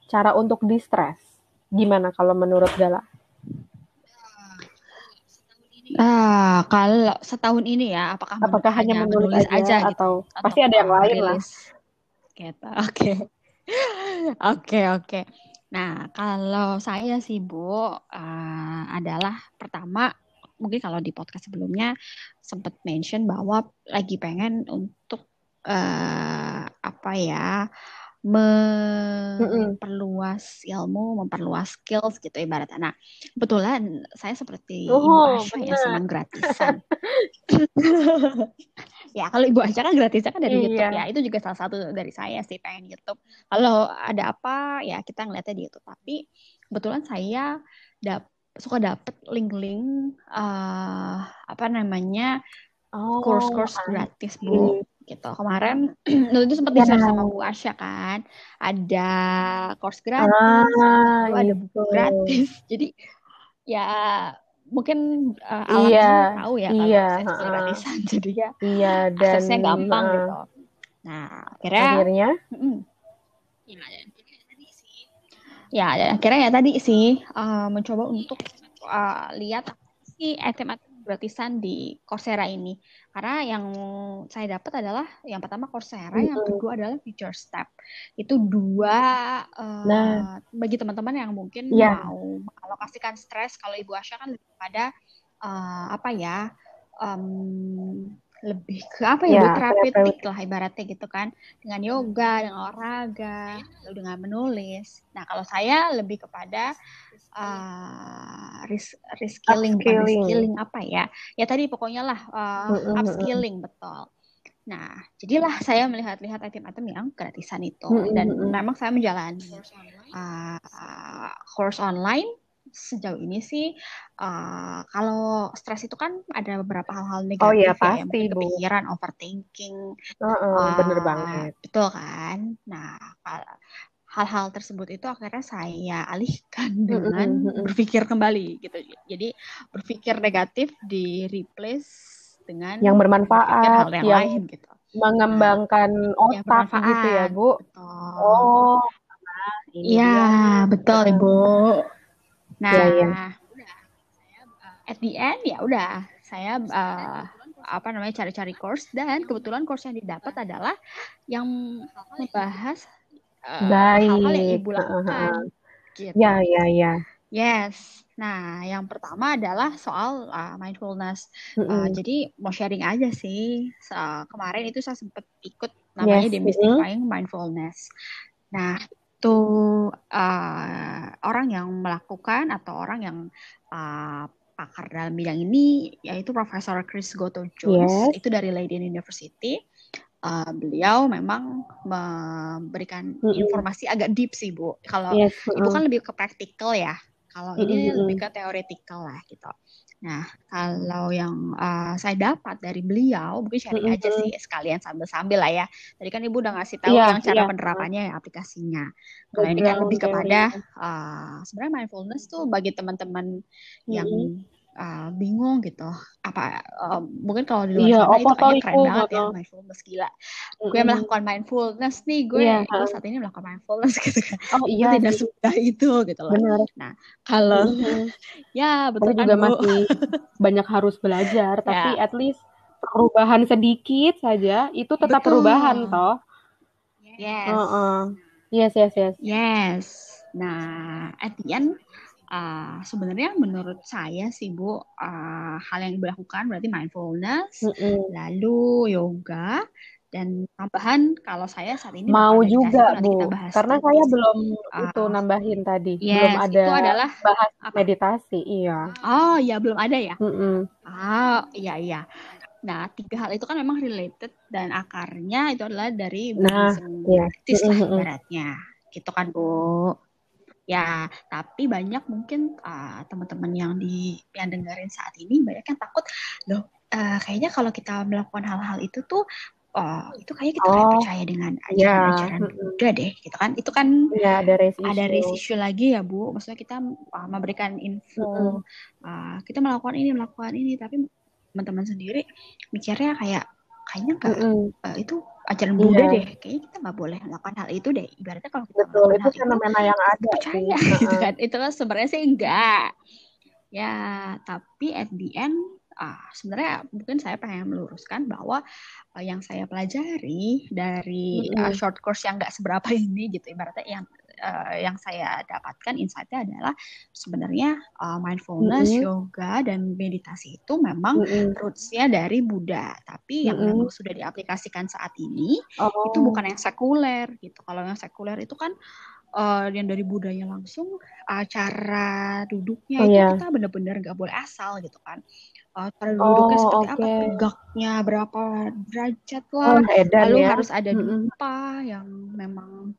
A: cara untuk distress? Gimana kalau menurut Gala?
B: Ah, kalau setahun ini ya, apakah,
A: apakah hanya menulis, menulis aja, aja gitu? atau, atau pasti ada yang lain lah?
B: Gitu. (laughs) Oke. Oke, oke. Nah, kalau saya sih Bu, uh, adalah pertama mungkin kalau di podcast sebelumnya sempat mention bahwa lagi pengen untuk uh, apa ya memperluas ilmu, memperluas skills gitu ibaratnya. Nah, kebetulan saya seperti oh, Ibu Asya ya senang gratisan. (laughs) ya kalau Ibu Asya kan gratisnya kan dari iya. YouTube ya. Itu juga salah satu dari saya sih pengen YouTube. Kalau ada apa ya kita ngeliatnya di YouTube. Tapi kebetulan saya dap suka dapet link-link uh, apa namanya oh, course-course gratis bu gitu. Kemarin (clears throat) itu sempat di-share sama Bu Asya kan. Ada course gratis,
A: Ah,
B: lalu ada buku
A: itu.
B: gratis. (laughs) Jadi ya mungkin uh, Alam
A: Iya,
B: tahu ya kalau
A: iya,
B: akses gratisan. (laughs) Jadi ya
A: Iya, dan
B: aksesnya gampang
A: heeh,
B: gitu. Nah, akhirnya
A: akhirnya
B: mm, ya, ya tadi sih. Ya, dan akhirnya ya tadi sih uh, mencoba untuk uh, lihat sih item-item gratisan di Coursera ini. Karena yang saya dapat adalah yang pertama Coursera, yang
A: Mm-mm.
B: kedua adalah Future Step. Itu dua uh,
A: Nah,
B: bagi teman-teman yang mungkin
A: ya,
B: mau mengalokasikan stres. Kalau Ibu Asya kan lebih pada uh, apa ya? um, lebih ke apa ya,
A: ya,
B: Terapeutik
A: terapeutik.
B: lah ibaratnya gitu kan. Dengan yoga, dengan olahraga, lalu dengan menulis. Nah, kalau saya lebih kepada uh, res- reskilling,
A: Upskilling.
B: reskilling apa ya? Ya tadi pokoknya lah uh, upskilling betul. Nah, jadilah saya melihat-lihat item-item yang gratisan itu dan memang saya menjalani uh, course online sejauh ini sih uh, kalau stres itu kan ada beberapa hal-hal
A: Oh ya,
B: negatif ya, ya
A: pasti,
B: mungkin
A: Bu.
B: kepikiran, overthinking,
A: Heeh, bener
B: uh,
A: banget.
B: betul kan? Nah, hal-hal tersebut itu akhirnya saya alihkan dengan berpikir kembali gitu. Jadi berpikir negatif di replace dengan
A: Yang
B: berpikir hal
A: bermanfaat,
B: yang
A: yang
B: lain gitu. Nah,
A: mengembangkan
B: yang
A: otak gitu ya,
B: bermanfaat,
A: Bu.
B: betul.
A: Oh, ini
B: Iya, betul
A: Heeh.
B: Ibu.
A: Ya, ya.
B: Nah, at the end ya udah saya uh, apa namanya cari-cari course dan kebetulan course yang didapat adalah yang membahas uh, hal-hal yang
A: Baik.
B: ibu lakukan gitu.
A: Ya, ya, ya.
B: Yes. Nah, yang pertama adalah soal uh, mindfulness. Uh,
A: Mm-mm.
B: jadi mau sharing aja sih. So, kemarin itu saya sempat ikut namanya
A: Yes.
B: Demystifying Mindfulness. Nah, itu uh, orang yang melakukan atau orang yang uh, pakar dalam bidang ini yaitu Profesor Chris Goto Jones
A: Yes.
B: itu dari Leiden University. Uh, beliau memang memberikan
A: Mm-mm.
B: informasi agak deep sih Bu. Kalau
A: Yes.
B: kan lebih ke praktikal ya. Kalau ini
A: Mm-mm,
B: lebih ke teoretikal lah gitu. Nah, kalau yang uh, saya dapat dari beliau, mungkin sharing aja
A: Mm-mm.
B: sih sekalian sambil-sambil lah ya. Tadi kan Ibu udah ngasih tahu
A: Iya,
B: yang cara
A: iya.
B: penerapannya ya aplikasinya. Kalau ini kan lebih kepada uh, sebenarnya mindfulness tuh bagi teman-teman yang
A: Mm-mm.
B: Uh, bingung gitu. Apa uh, mungkin kalau di luar
A: Iya,
B: sana itu kayaknya keren banget ya
A: heeh.
B: mindfulness gila. Gue
A: Mm-mm.
B: melakukan mindfulness nih, gue
A: Iya,
B: gue saat ini melakukan mindfulness (laughs) gitu kan.
A: Oh iya
B: tidak
A: sih.
B: semudah itu gitu loh.
A: Benar.
B: Nah, kalau (laughs) ya betul kan
A: juga
B: Bu?
A: masih banyak harus belajar, (laughs) tapi
B: Ya,
A: at least perubahan sedikit saja itu tetap perubahan
B: betul.
A: toh.
B: Yes.
A: Heeh. Yes, yes, yes.
B: Yes. Nah, at the end, uh, sebenarnya menurut saya sih Bu, uh, hal yang dilakukan berarti mindfulness,
A: Mm-mm.
B: lalu yoga, dan tambahan kalau saya saat ini
A: Mau juga,
B: itu
A: Bu.
B: bahas
A: Karena saya belum itu
B: Uh,
A: nambahin tadi. Belum
B: yes,
A: ada
B: itu adalah
A: bahas
B: apa?
A: meditasi, iya.
B: Oh, ya belum ada ya?
A: Mm-mm.
B: Ah, iya iya. Nah, tiga hal itu kan memang related dan akarnya itu adalah dari
A: Nah,
B: Buddhism
A: iya.
B: praktis lah
A: Mm-mm, mm-mm.
B: ibaratnya. Gitu kan, Bu. Ya, tapi banyak mungkin uh, teman-teman yang di yang dengerin saat ini banyak yang takut, loh, uh, kayaknya kalau kita melakukan hal-hal itu tuh oh, itu kayak kita kayak
A: Oh,
B: percaya dengan ajaran-ajaran
A: Mm-mm.
B: Buddha deh, gitu kan. Itu kan
A: Ya, ada race
B: ada race
A: issue.
B: issue lagi ya, Bu. Maksudnya kita uh, memberikan info uh, kita melakukan ini, melakukan ini, tapi teman-teman sendiri mikirnya kayak kayaknya nggak
A: Mm-mm.
B: uh, itu ajaran Buddha
A: Iya,
B: deh. Kayaknya kita nggak boleh melakukan hal itu deh. Ibaratnya kalau kita
A: betul. Itu fenomena yang ada sih.
B: percaya (laughs) gitu kan. Itu kan sebenarnya sih enggak. Ya, tapi at the end ah sebenarnya mungkin saya pengen meluruskan bahwa uh, yang saya pelajari dari uh,
A: Mm-mm.
B: short course yang nggak seberapa (laughs) ini gitu ibaratnya yang uh, yang saya dapatkan insight-nya adalah sebenarnya uh, mindfulness,
A: Mm-mm.
B: yoga dan meditasi itu memang
A: Mm-mm.
B: roots-nya dari Buddha, tapi yang
A: Mm-mm.
B: memang sudah diaplikasikan saat ini itu
A: Oh,
B: bukan yang sekuler gitu. Kalau yang sekuler itu kan uh, yang dari budaya langsung uh, cara duduknya
A: oh
B: itu
A: ya.
B: kita benar-benar nggak boleh asal gitu kan. Uh, cara duduknya
A: Oh,
B: seperti apa,
A: oke.
B: tegaknya berapa derajat
A: Oh,
B: lah,
A: edan
B: lalu
A: ya.
B: harus ada dupa yang memang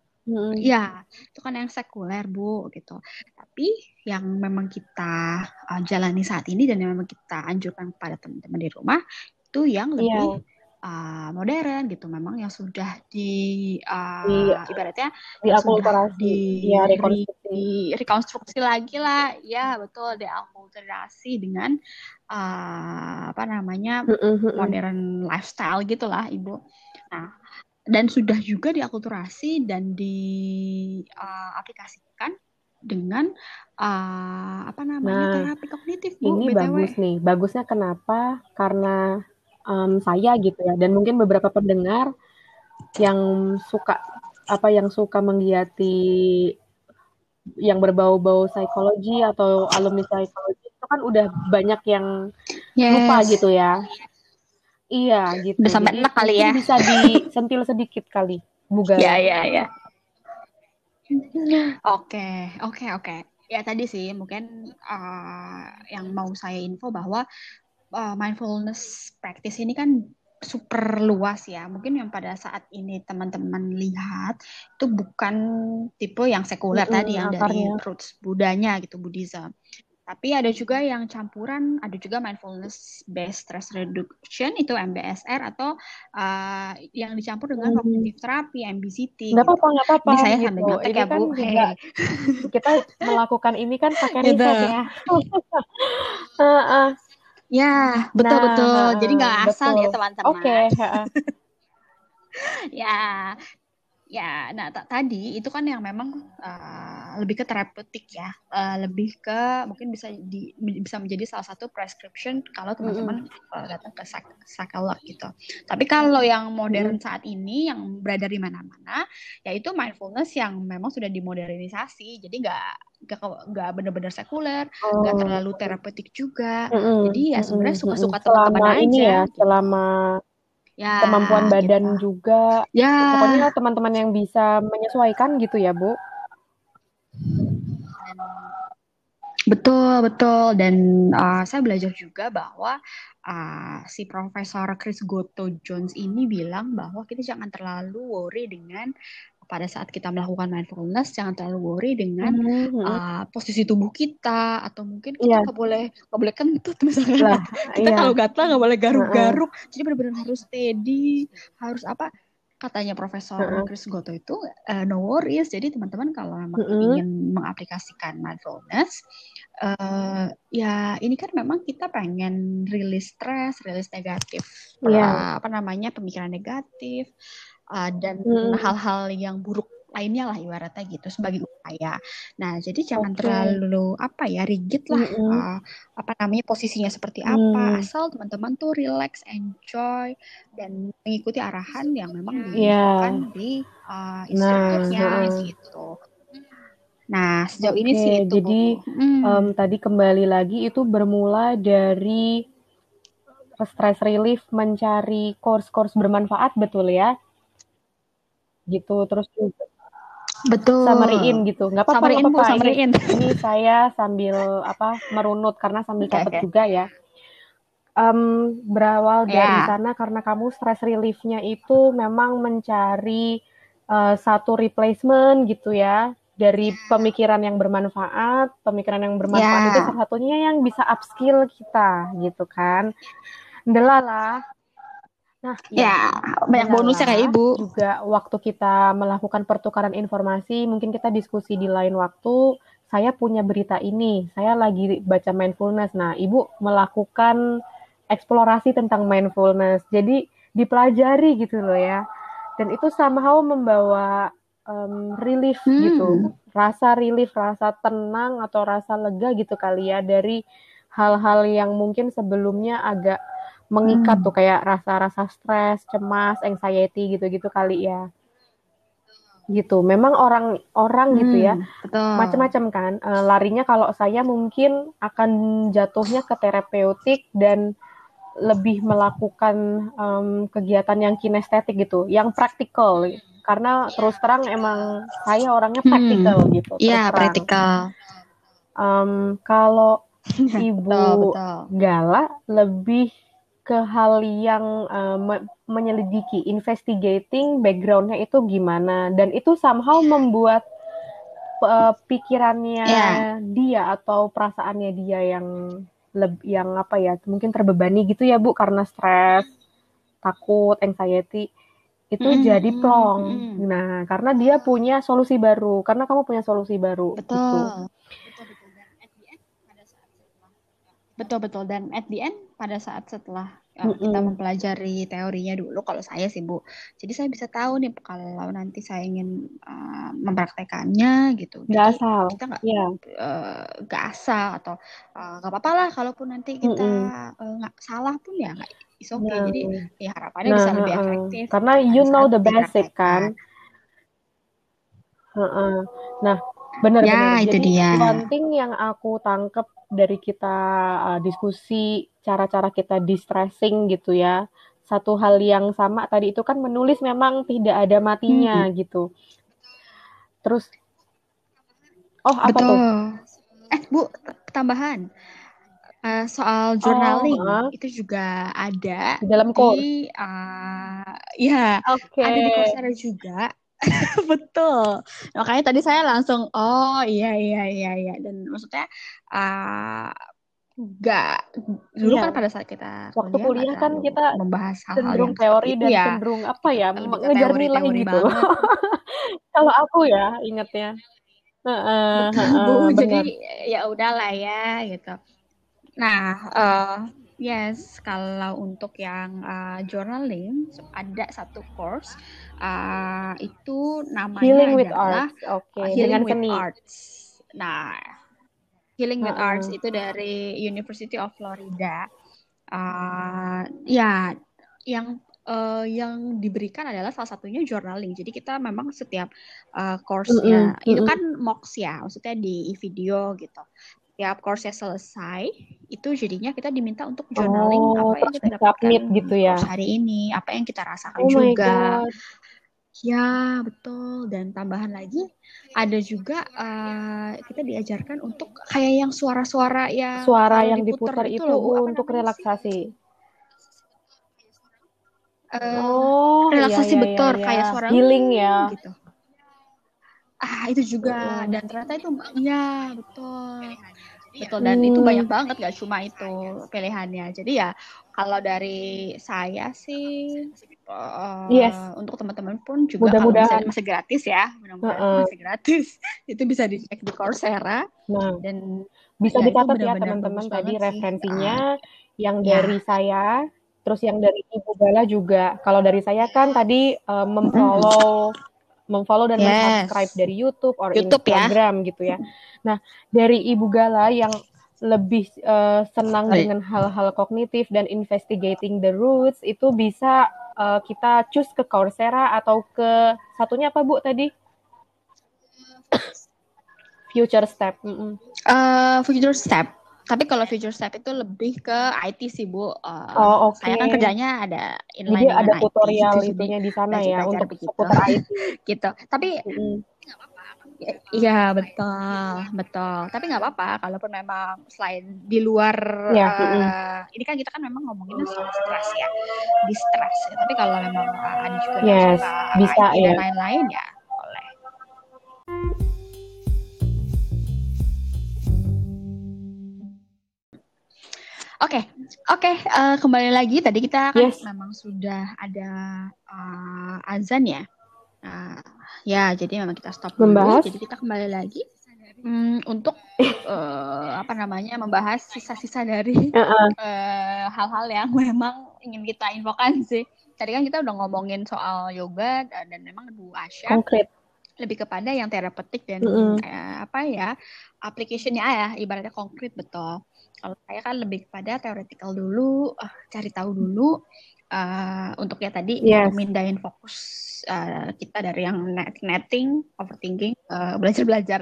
B: Ya itu kan yang sekuler Bu gitu. Tapi yang memang kita uh, jalani saat ini dan yang memang kita anjurkan kepada teman-teman di rumah itu yang
A: Iya.
B: lebih uh, modern gitu memang yang sudah di uh,
A: Iya.
B: ibaratnya
A: Diakulturasi.
B: di,
A: Iya,
B: di,
A: rekonstruksi.
B: di rekonstruksi lagi lah ya betul diakulturasi dengan uh, apa namanya
A: Mm-mm, mm-mm.
B: modern lifestyle gitulah ibu nah dan sudah juga diakulturasi dan diaplikasikan dengan uh, apa namanya
A: Nah,
B: terapi kognitif bu
A: Ini
B: btw
A: bagus nih. Bagusnya kenapa? Karena em, saya gitu ya, dan mungkin beberapa pendengar yang suka apa yang suka menggiati yang berbau-bau psikologi atau alumni psikologi itu kan udah banyak yang lupa
B: yes
A: gitu ya. Iya gitu.
B: udah sampai enak kali ya
A: bisa disentil sedikit kali, Bu
B: ya
A: Gala.
B: ya ya Oke, oke, oke. Ya tadi sih mungkin uh, yang mau saya info bahwa uh, mindfulness practice ini kan super luas ya. Mungkin yang pada saat ini teman-teman lihat itu bukan tipe yang sekuler tadi
A: Mm-mm,
B: yang dari
A: akarnya.
B: roots Budanya gitu Buddhism. Tapi ada juga yang campuran, ada juga mindfulness based stress reduction itu MBSR atau uh, yang dicampur dengan
A: Hmm.
B: cognitive therapy MBCT
A: Nggak
B: gitu.
A: apa-apa, nggak apa-apa
B: Ini saya sambil
A: gitu.
B: nyontek
A: Ini
B: ya
A: kan
B: Bu.
A: juga
B: Hehe. (laughs)
A: kita melakukan ini kan pakai
B: Gitu.
A: riset ya. (laughs) Heeh.
B: Ya, betul
A: Nah,
B: betul. Jadi nggak asal ya
A: betul.
B: teman-teman.
A: Oke, heeh. (laughs)
B: Ya, ya. Nah, ta- tadi itu kan yang memang uh, lebih ke terapeutik ya, Uh, lebih ke mungkin bisa di bisa menjadi salah satu prescription kalau teman-teman uh, datang ke psych- psikolog gitu. Tapi kalau yang modern saat ini yang beredar di mana-mana, yaitu mindfulness yang memang sudah dimodernisasi. Jadi nggak nggak nggak benar-benar sekuler, nggak
A: Oh.
B: terlalu terapeutik juga.
A: Mm-mm,
B: Jadi ya sebenarnya suka-suka
A: mm-mm.
B: teman-teman
A: Selama ini
B: aja
A: ya,
B: gitu.
A: selama
B: Ya,
A: kemampuan badan
B: gitu.
A: juga.
B: Ya,
A: Pokoknya teman-teman yang bisa menyesuaikan gitu ya, Bu.
B: betul betul. Dan uh, saya belajar juga bahwa uh, si Profesor Chris Goto Jones ini bilang bahwa kita jangan terlalu worry dengan pada saat kita melakukan mindfulness, jangan terlalu worry dengan
A: Mhm.
B: uh, posisi tubuh kita atau mungkin kita
A: Iya.
B: nggak boleh nggak boleh kentut misalkan
A: Lah, (laughs)
B: kita
A: iya.
B: kalau gatal nggak boleh garuk-garuk jadi benar-benar harus steady harus apa katanya Profesor
A: Heeh.
B: Chris Goto itu eh, no worries jadi teman-teman kalau memang
A: Mm-mm.
B: ingin mengaplikasikan mindfulness eh ya ini kan memang kita pengen rilis stres rilis negatif per-
A: Iya.
B: apa namanya pemikiran negatif eh, dan
A: Mm.
B: hal-hal yang buruk lainnya lah ibaratnya gitu sebagai upaya. Nah, jadi jangan
A: Oke.
B: terlalu apa ya rigid lah
A: Mm-mm.
B: uh, apa namanya posisinya seperti apa.
A: Hmm.
B: Asal teman-teman tuh relax, enjoy dan mengikuti arahan yang memang
A: Iya.
B: diberikan di uh, instrukturnya
A: heeh.
B: gitu. Nah, sejauh ini
A: Oke,
B: sih itu
A: jadi.
B: Hmm.
A: em, tadi kembali lagi itu bermula dari stress relief mencari course-course bermanfaat betul ya? Gitu terus juga
B: Betul.
A: summary-in gitu. Nggak apa-apa,
B: Summary-in, Bu,
A: apa-apa. Ini
B: summary-in.
A: ini saya sambil apa merunut karena sambil
B: Oke,
A: catat
B: oke.
A: juga ya. Em, berawal dari
B: Ya.
A: sana karena kamu stress relief-nya itu memang mencari eh, satu replacement gitu ya dari pemikiran yang bermanfaat, pemikiran yang bermanfaat
B: Ya.
A: itu salah satunya yang bisa upskill kita gitu kan. Delala. Nah,
B: Ya, banyak bonusnya kayak Ibu.
A: juga waktu kita melakukan pertukaran informasi, mungkin kita diskusi di lain waktu. Saya punya berita ini, saya lagi baca mindfulness. Nah, Ibu melakukan eksplorasi tentang mindfulness. Jadi dipelajari gitu loh ya. Dan itu somehow membawa em, relief
B: Hmm.
A: gitu. Rasa relief, rasa tenang atau rasa lega gitu kali ya dari hal-hal yang mungkin sebelumnya agak mengikat
B: Hmm.
A: tuh kayak rasa-rasa stres, cemas, anxiety gitu-gitu kali ya. Gitu. Memang orang-orang gitu ya,
B: Hmm,
A: macam-macam kan. Eh, larinya kalau saya mungkin akan jatuhnya ke terapeutik dan lebih melakukan em, kegiatan yang kinestetik gitu, yang praktikal. Karena terus terang emang saya orangnya
B: Hmm.
A: praktikal gitu. terus
B: Iya, praktikal.
A: Em, kalau (laughs) Ibu
B: Betul, betul.
A: Gala lebih ke hal yang eh, me- menyelidiki, investigating backgroundnya itu gimana, dan itu somehow membuat eh, pikirannya
B: Iya.
A: dia atau perasaannya dia yang leb- yang apa ya, mungkin terbebani gitu ya Bu karena stres, takut, anxiety itu
B: Mm-mm,
A: jadi
B: mm-mm,
A: plong.
B: mm-mm.
A: Nah, karena dia punya solusi baru, karena kamu punya solusi baru gitu.
B: Betul. Betul betul dan at the end pada saat setelah uh, kita mempelajari teorinya dulu kalau saya sih Bu. Jadi saya bisa tahu nih kalau nanti saya ingin uh, mempraktekannya gitu.
A: Nggak
B: Jadi
A: asal.
B: kita nggak
A: Iya.
B: uh, nggak asal atau uh, nggak apa-apa lah kalaupun nanti kita
A: Mm-mm.
B: uh, nggak salah pun ya nggak is okay.
A: Nah,
B: Jadi ya harapannya
A: nah,
B: bisa lebih efektif
A: Karena you know the basic kan. Heeh. Nah, benar-benar.
B: Ya itu
A: Jadi
B: dia.
A: one thing yang aku tangkep dari kita uh, diskusi cara-cara kita distressing gitu ya. Satu hal yang sama tadi itu kan menulis memang tidak ada matinya
B: Hmm,
A: gitu. Terus, oh apa tuh?
B: Eh Bu, tambahan. Uh, soal
A: Oh,
B: journaling
A: heeh.
B: itu juga ada
A: Di dalam course.
B: di uh, ya
A: Oke.
B: ada di Coursera juga (laughs) betul. Makanya tadi saya langsung oh iya iya iya iya. Dan maksudnya uh, nggak dulu
A: Iya.
B: kan pada saat kita
A: Waktu
B: kuliah
A: kuliah kan kita
B: membahas hal-hal
A: cenderung
B: yang
A: teori dan
B: ya
A: cenderung apa ya,
B: lebih ke
A: mengejar nilai
B: teori-teori
A: gitu. (laughs) Kalau aku ya. Heeh,
B: betul. Bu
A: heeh,
B: jadi ya udahlah ya gitu. Nah, eh, yes, kalau untuk yang eh, journaling ada satu course eh, itu namanya
A: Healing with
B: adalah
A: arts.
B: Eh,
A: dengan
B: Healing with
A: seni.
B: Arts. Nah, Healing with Arts
A: Heeh.
B: itu dari University of Florida. Eh, ya, yang eh, yang diberikan adalah salah satunya journaling. Jadi kita memang setiap eh,
A: Mm-mm,
B: course-nya itu
A: mm-mm.
B: kan MOOCs ya, maksudnya di video gitu. Setiap course-nya selesai, itu jadinya kita diminta untuk journaling
A: Oh,
B: apa yang kita dapatkan
A: gitu ya.
B: course hari ini, apa yang kita rasakan
A: Oh my
B: juga.
A: God.
B: Ya, betul. Dan tambahan lagi, ada juga eh, kita diajarkan untuk kayak yang suara-suara yang
A: Suara yang diputar
B: itu
A: itu
B: loh,
A: untuk relaksasi.
B: Eh,
A: Oh, iya,
B: relaksasi
A: iya, iya,
B: betul,
A: iya.
B: kayak suara
A: Healing
B: "Hmm,"
A: ya.
B: gitu. Ah, itu juga.
A: Heeh.
B: Dan ternyata itu, ya betul. Betul, dan itu banyak
A: Hmm,
B: banget gak cuma itu pilihannya. Jadi ya kalau dari saya sih
A: yes,
B: eh, untuk teman-teman pun juga kalau
A: mudah-mudahan.
B: misalnya masih gratis ya, mudah-mudahan
A: Heeh.
B: masih gratis. (laughs) Itu bisa dicek di Coursera
A: Nah,
B: dan
A: bisa
B: ya
A: dicatat ya teman-teman tadi referensinya
B: Eh,
A: yang
B: ya,
A: dari saya, terus yang dari Ibu Bala juga. Kalau dari saya kan tadi
B: mm,
A: memfollow (laughs) memfollow dan mensubscribe
B: yes,
A: dari YouTube or
B: YouTube ya.
A: Instagram gitu ya. Nah, dari Ibu Gala yang lebih eh, senang
B: Sorry.
A: dengan hal-hal kognitif dan investigating the roots itu bisa eh, kita choose ke Coursera atau ke satunya apa Bu tadi? Future Step. Mm-mm.
B: Eh, future step. Tapi kalau future step itu lebih ke IT sih Bu. Eh,
A: Oh, oke.
B: saya kan kerjanya ada
A: Jadi
B: inline
A: ada
B: dengan IT
A: tutorial
B: gitu, jadi
A: itunya di sana ya untuk seputar IT. (laughs)
B: gitu. Tapi
A: Mm-mm.
B: Iya betul, betul. Tapi nggak apa-apa, kalaupun memang selain di luar
A: Ya, mm-mm.
B: eh, ini kan kita kan memang ngomonginnya soal stres ya, di stres. ya. Tapi kalau memang eh, ada juga
A: Yes, bisa
B: IT dan
A: ya.
B: lain-lain ya boleh. Oke, oke. eh, kembali lagi tadi kita kan
A: Yes,
B: memang sudah ada eh, azan ya. Nah, ya, jadi memang kita stop dulu.
A: membahas.
B: Jadi kita kembali lagi hmm, untuk (laughs) eh, apa namanya membahas sisa-sisa dari eh, hal-hal yang memang ingin kita infokan sih. Tadi kan kita udah ngomongin soal yoga dan, memang Bu Asya
A: Konkret.
B: lebih kepada yang terapeutik dan
A: Mm-mm.
B: eh, apa ya application-nya ya ibaratnya konkret betul. Kalau saya kan lebih kepada theoretical dulu, cari tahu dulu eh, untuk ya tadi
A: Yes.
B: mindahin fokus eh, kita dari yang net netting, overthinking, eh, belajar-belajar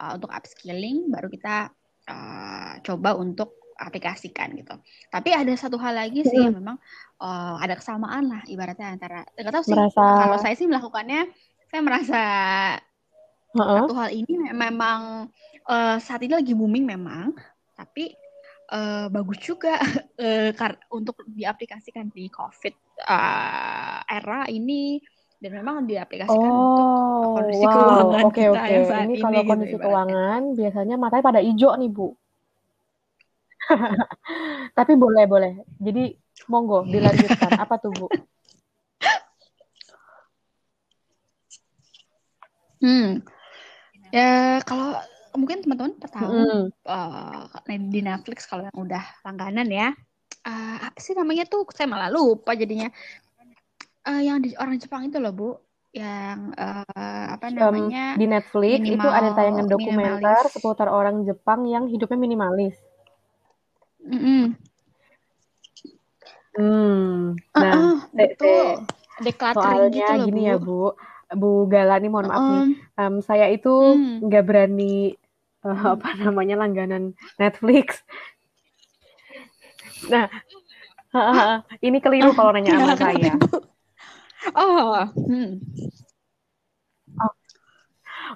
B: eh, untuk upskilling, baru kita eh, coba untuk aplikasikan gitu. Tapi ada satu hal lagi sih yang
A: Mm-mm.
B: memang eh, ada kesamaan lah ibaratnya antara nggak tahu sih
A: Merasa,
B: kalau saya sih melakukannya saya merasa
A: heeh.
B: satu hal ini me- memang eh, saat ini lagi booming memang, tapi eh, bagus juga (laughs) kar- untuk diaplikasikan di COVID eh, era ini dan memang diaplikasikan untuk
A: Oh,
B: kondisi
A: wow.
B: keuangan
A: Oke,
B: kita
A: oke.
B: yang saat
A: Ini
B: ini
A: kalau
B: gitu
A: kondisi
B: ibaratnya.
A: keuangan biasanya matanya pada hijau nih, Bu. (laughs) Tapi boleh, boleh. Jadi Monggo, dilanjutkan. Apa tuh, Bu?
B: Hmm. Ya, kalau mungkin teman-teman tahu
A: Mm-mm.
B: uh, di Netflix kalau yang udah langganan ya. Uh, apa sih namanya tuh? Saya malah lupa jadinya. Uh, yang di orang Jepang itu loh, Bu. Yang uh, apa
A: Um,
B: namanya?
A: di Netflix itu ada
B: Minimal
A: tayangan dokumenter
B: minimalis.
A: seputar orang Jepang yang hidupnya minimalis.
B: Mm-mm.
A: Hmm.
B: Uh-uh,
A: Nah, Teh,
B: betul.
A: Teh,
B: Decluttering gitu
A: soalnya
B: loh,
A: gini
B: Bu.
A: ya, Bu. Bu Galani, mohon maaf nih.
B: Um,
A: saya itu
B: hmm.
A: nggak berani eh, apa namanya langganan Netflix. Nah, ini keliru kalau nanya sama saya.
B: Oh, hmm.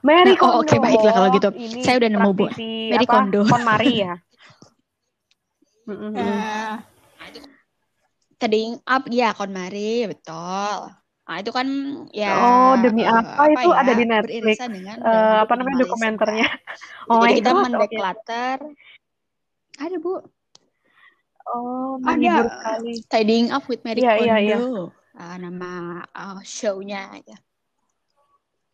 A: Mary
B: Nah, oh, oke,
A: Kondo.
B: baiklah kalau gitu.
A: Ini
B: Saya udah nemu, Bu. Mary
A: apa?
B: Kondo.
A: KonMari ya. (laughs) Mm-mm.
B: Eh, Trading up, ya KonMari, betul. Nah, itu kan ya
A: Oh, demi
B: eh,
A: apa itu
B: ya,
A: ada di Netflix?
B: dengan
A: Eh,
B: hidup
A: apa namanya dokumenternya?
B: kan. (laughs)
A: Oh
B: Jadi kita
A: God, oke.
B: mendeclutter. Ada, Bu.
A: Oh,
B: Ada
A: menghibur sekali.
B: Tidying Up with Mary
A: Iya, iya, iya.
B: Kondo. Ah, nama ah, show-nya ya.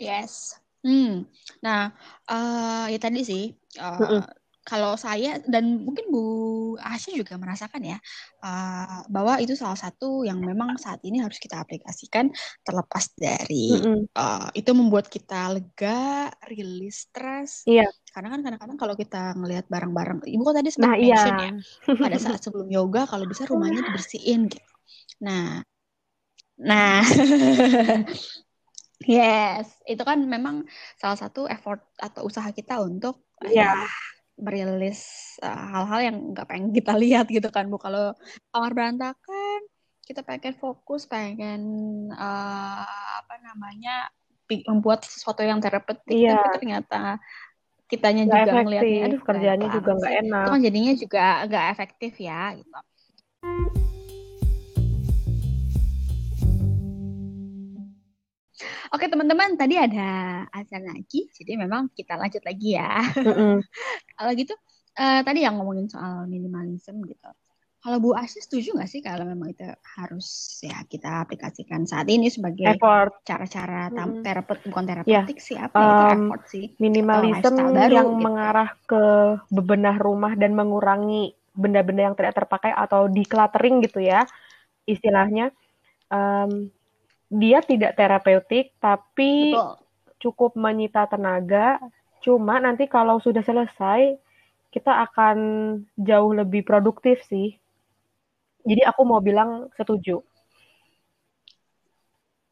B: Yes. Hmm. Nah, eh, ya tadi sih eh,
A: Mm-mm.
B: Kalau saya dan mungkin Bu Asya juga merasakan ya eh, bahwa itu salah satu yang memang saat ini harus kita aplikasikan terlepas dari
A: Mm-mm.
B: eh, itu membuat kita lega, rilis stres.
A: Iya.
B: Karena kan kadang-kadang kalau kita ngelihat barang-barang, Ibu kan tadi
A: Nah,
B: sempat
A: iya.
B: mention ya pada saat (laughs) sebelum yoga kalau bisa rumahnya dibersihin gitu. Nah, nah, (laughs) yes, itu kan memang salah satu effort atau usaha kita untuk
A: Iya.
B: ya merilis uh, hal-hal yang nggak pengen kita (laughs) lihat gitu kan bu. Kalau kamar berantakan, kita pengen fokus, pengen uh, apa namanya membuat sesuatu yang terapeutik,
A: Iya.
B: tapi ternyata kitanya
A: Nggak
B: juga ngelihatnya,
A: efektif,
B: aduh
A: kerjaannya
B: kayak
A: juga nggak enak.
B: Itu kan jadinya juga nggak efektif ya gitu. Oke teman-teman, tadi ada azan lagi, jadi memang kita lanjut lagi ya.
A: Mm-mm. (laughs)
B: Kalau gitu, eh, tadi yang ngomongin soal minimalism gitu. Kalau Bu Asy setuju nggak sih kalau memang itu harus ya kita aplikasikan saat ini sebagai
A: Effort.
B: cara-cara tam- terapeut bukan
A: Ya,
B: terapeutik sih apa ya, itu effort sih atau
A: minimalism
B: lifestyle baru
A: yang
B: gitu.
A: mengarah ke bebenah rumah dan mengurangi benda-benda yang tidak terpakai atau decluttering gitu ya istilahnya. Em, dia tidak terapeutik tapi
B: Betul.
A: cukup menyita tenaga. Cuma nanti kalau sudah selesai kita akan jauh lebih produktif sih. Jadi aku mau bilang setuju.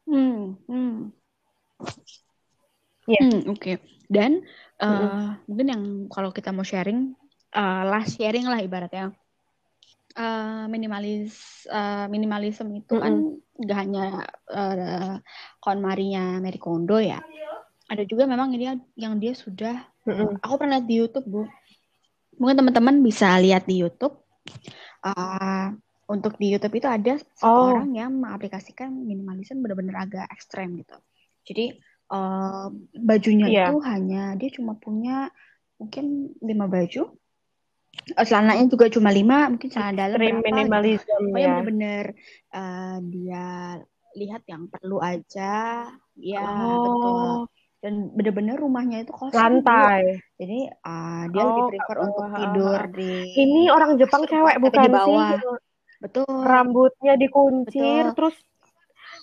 B: Hmm, hmm.
A: Iya.
B: Hmm, oke. Dan eh,
A: Mm-mm.
B: mungkin yang kalau kita mau sharing, eh, last sharing lah ibaratnya. Eh, minimalis, eh, minimalism itu kan nggak hanya eh, KonMari-nya Mary Kondo ya. Ada juga memang ini yang dia sudah,
A: Mm-mm.
B: aku pernah lihat di YouTube Bu. Mungkin teman-teman bisa lihat di YouTube. Eh, untuk di YouTube itu ada
A: Oh.
B: orang yang mengaplikasikan minimalism benar-benar agak ekstrem gitu. Jadi eh, bajunya
A: Iya.
B: itu hanya dia cuma punya mungkin lima baju. Eh, celananya juga cuma lima, mungkin celana dalam berapa gitu.
A: minimalism
B: Pokoknya
A: ya.
B: bener-bener eh, dia lihat yang perlu aja, ya betul.
A: Oh,
B: Dan bener-bener rumahnya itu kosong
A: lantai.
B: Jadi eh, dia
A: Oh,
B: lebih prefer
A: oh,
B: untuk
A: ha,
B: tidur
A: ha.
B: di
A: Ini orang Jepang cewek bukan
B: di
A: sih?
B: bawah. Betul,
A: Rambutnya dikuncir,
B: betul.
A: terus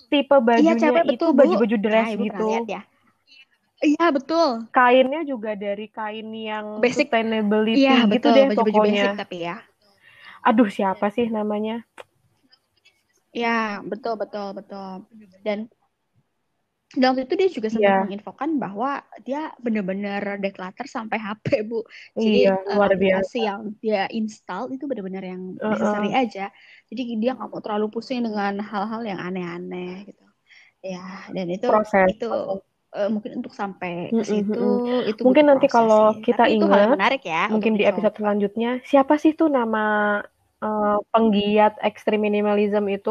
A: tipe
B: Iya
A: bajunya
B: cewek
A: itu
B: betul Bu.
A: baju-baju dress
B: Nah
A: gitu.
B: lihat ya? Iya betul.
A: Kainnya juga dari kain yang
B: Basic.
A: sustainability
B: Iya
A: gitu
B: betul
A: deh
B: baju-baju basic
A: pokoknya.
B: tapi ya.
A: Aduh, siapa sih namanya?
B: Ya betul betul betul. Dan dan waktu itu dia juga sempat
A: Iya,
B: menginfokan bahwa dia benar-benar declutter sampai HP Bu. Jadi
A: iya,
B: eh,
A: luar
B: aplikasi
A: biasa.
B: yang dia install itu benar-benar yang
A: Heeh.
B: necessary aja. Jadi dia nggak mau terlalu pusing dengan hal-hal yang aneh-aneh gitu. Ya dan itu
A: Proses.
B: itu eh, mungkin untuk sampai ke situ
A: mm-mm.
B: itu
A: Mungkin nanti kalau
B: sih.
A: kita
B: Tapi itu
A: ingat,
B: menarik ya
A: mungkin di episode
B: dicoba.
A: selanjutnya, siapa sih tuh nama eh, penggiat ekstrim minimalism itu?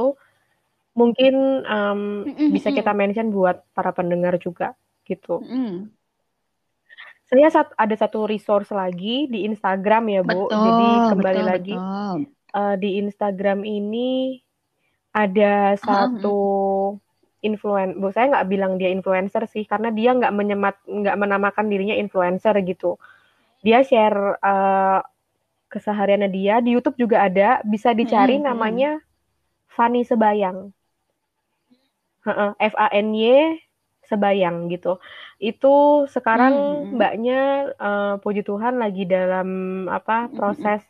A: Mungkin em,
B: Mm-mm,
A: bisa kita mention buat para pendengar juga gitu.
B: Mm-mm.
A: Saya sat- ada satu resource lagi di Instagram ya Bu. Jadi
B: Betul,
A: kembali
B: betul,
A: lagi
B: betul.
A: uh, di Instagram ini ada satu influen, bu saya nggak bilang dia influencer sih, karena dia nggak menyemat, nggak menamakan dirinya influencer gitu. Dia share uh, kesehariannya dia di YouTube juga ada, bisa dicari hmm, namanya Fani Sebayang. F A N Y Sebayang gitu. Itu sekarang hmm. mbaknya uh, puji Tuhan lagi dalam apa proses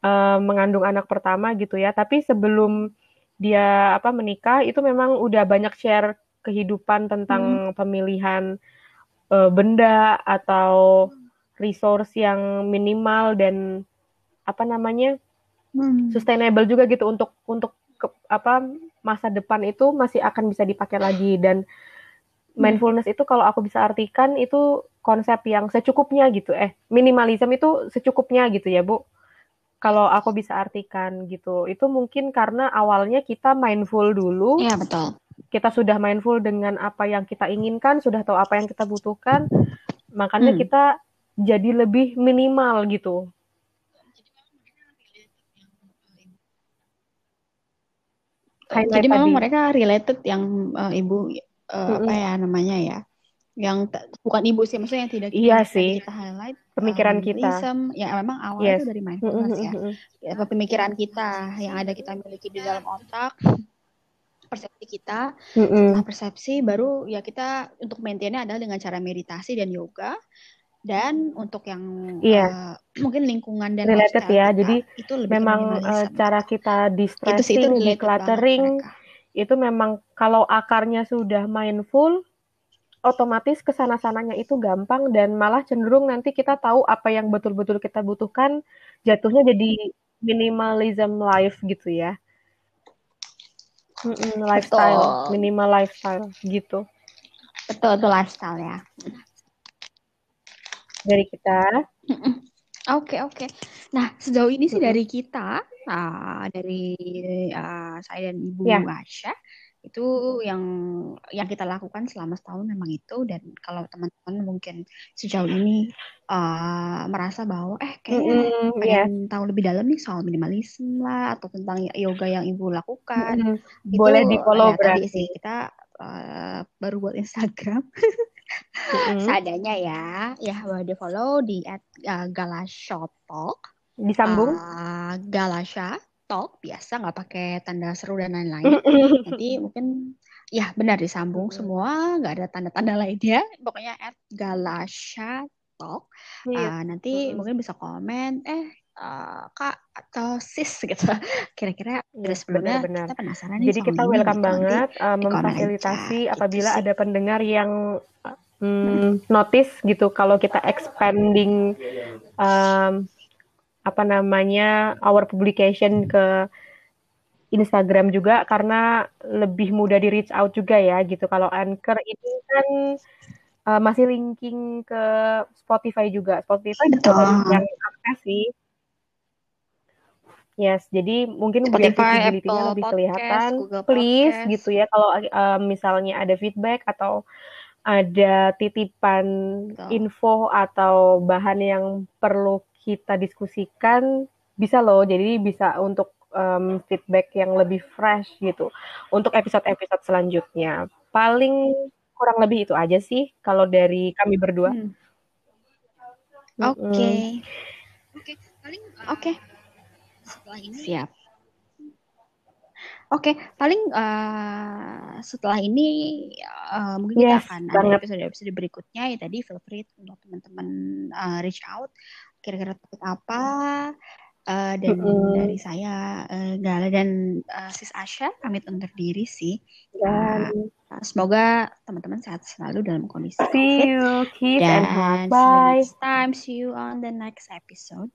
A: uh, mengandung anak pertama gitu ya. Tapi sebelum dia apa menikah itu memang udah banyak share kehidupan tentang hmm. pemilihan uh, benda atau resource yang minimal dan apa namanya hmm. sustainable juga gitu untuk untuk ke, apa masa depan itu masih akan bisa dipakai lagi dan hmm. mindfulness itu kalau aku bisa artikan itu konsep yang secukupnya gitu eh minimalism itu secukupnya gitu ya bu kalau aku bisa artikan gitu. Itu mungkin karena awalnya kita mindful dulu.
B: Iya, betul.
A: Kita sudah mindful dengan apa yang kita inginkan, sudah tahu apa yang kita butuhkan. Makanya hmm. kita jadi lebih minimal gitu.
B: Highlight jadi memang mereka related yang uh, ibu uh, mm -hmm. apa ya namanya ya yang bukan ibu sih maksudnya yang tidak
A: iya sih.
B: kita highlight
A: pemikiran um, kita
B: ya memang awalnya yes. itu dari mindfulness ya. ya pemikiran kita yang ada kita miliki di dalam otak persepsi kita setelah persepsi baru ya kita untuk maintainnya adalah dengan cara meditasi dan yoga dan untuk yang
A: yeah.
B: uh, mungkin lingkungan dan
A: related ya kita, jadi itu lebih memang uh, cara kita distressing decluttering itu memang kalau akarnya sudah mindful otomatis ke sana-sananya itu gampang dan malah cenderung nanti kita tahu apa yang betul-betul kita butuhkan jatuhnya jadi minimalism life gitu ya mm lifestyle betul. minimal lifestyle gitu
B: betul itu lifestyle ya
A: dari kita
B: Oke oke. Okay. Nah sejauh ini sih dari kita, uh, dari uh, saya dan Ibu yeah. Asya, itu yang yang kita lakukan selama setahun memang itu. Dan kalau teman-teman mungkin sejauh ini uh, merasa bahwa eh kayaknya mm, pengen yeah. tahu lebih dalam nih soal minimalisme lah atau tentang yoga yang ibu lakukan. Mm,
A: itu, boleh di follow ya,
B: berarti. sih. Kita uh, baru buat Instagram. Mm. (laughs) seadanya ya. Ya boleh di follow di at uh, galashopok
A: disambung.
B: Uh, galasha talk biasa nggak pakai tanda seru dan lain-lain. Nanti mungkin ya benar disambung semua nggak ada tanda-tanda lainnya. (laughs) Pokoknya at Galasha talk. Uh, nanti mungkin bisa komen eh uh, kak atau sis (laughs) gitu. Kira-kira dari sebelumnya
A: benar,
B: kita penasaran
A: Jadi kita welcome banget uh, memfasilitasi apabila gitu ada pendengar yang um, notice gitu kalau kita expanding um, apa namanya our publication ke Instagram juga karena lebih mudah di reach out juga ya gitu. Kalau Anchor ini kan uh, masih linking ke Spotify juga. Spotify Betul. yang apa sih? Yes, jadi mungkin
B: Spotify, visibility-nya
A: lebih podcast, kelihatan. Google Please podcast. gitu ya kalau uh, misalnya ada feedback atau ada titipan Betul. info atau bahan yang perlu kita diskusikan bisa loh jadi bisa untuk um, feedback yang lebih fresh gitu untuk episode-episode selanjutnya paling kurang lebih itu aja sih kalau dari kami berdua
B: hmm. oke okay. oke okay. paling uh, oke okay. setelah ini siap Oke, okay, paling uh, setelah ini uh, mungkin yes, kita akan banget. ada episode-episode berikutnya ya tadi feel free untuk teman-teman uh, reach out kira-kira topik apa uh, dan mm-hmm. dari saya uh, Gala dan uh, Sis Asha pamit undur diri sih. Dan uh, semoga teman-teman sehat selalu dalam kondisi
A: See you, keep
B: dan
A: and Bye.
B: See you next time. See you on the next episode.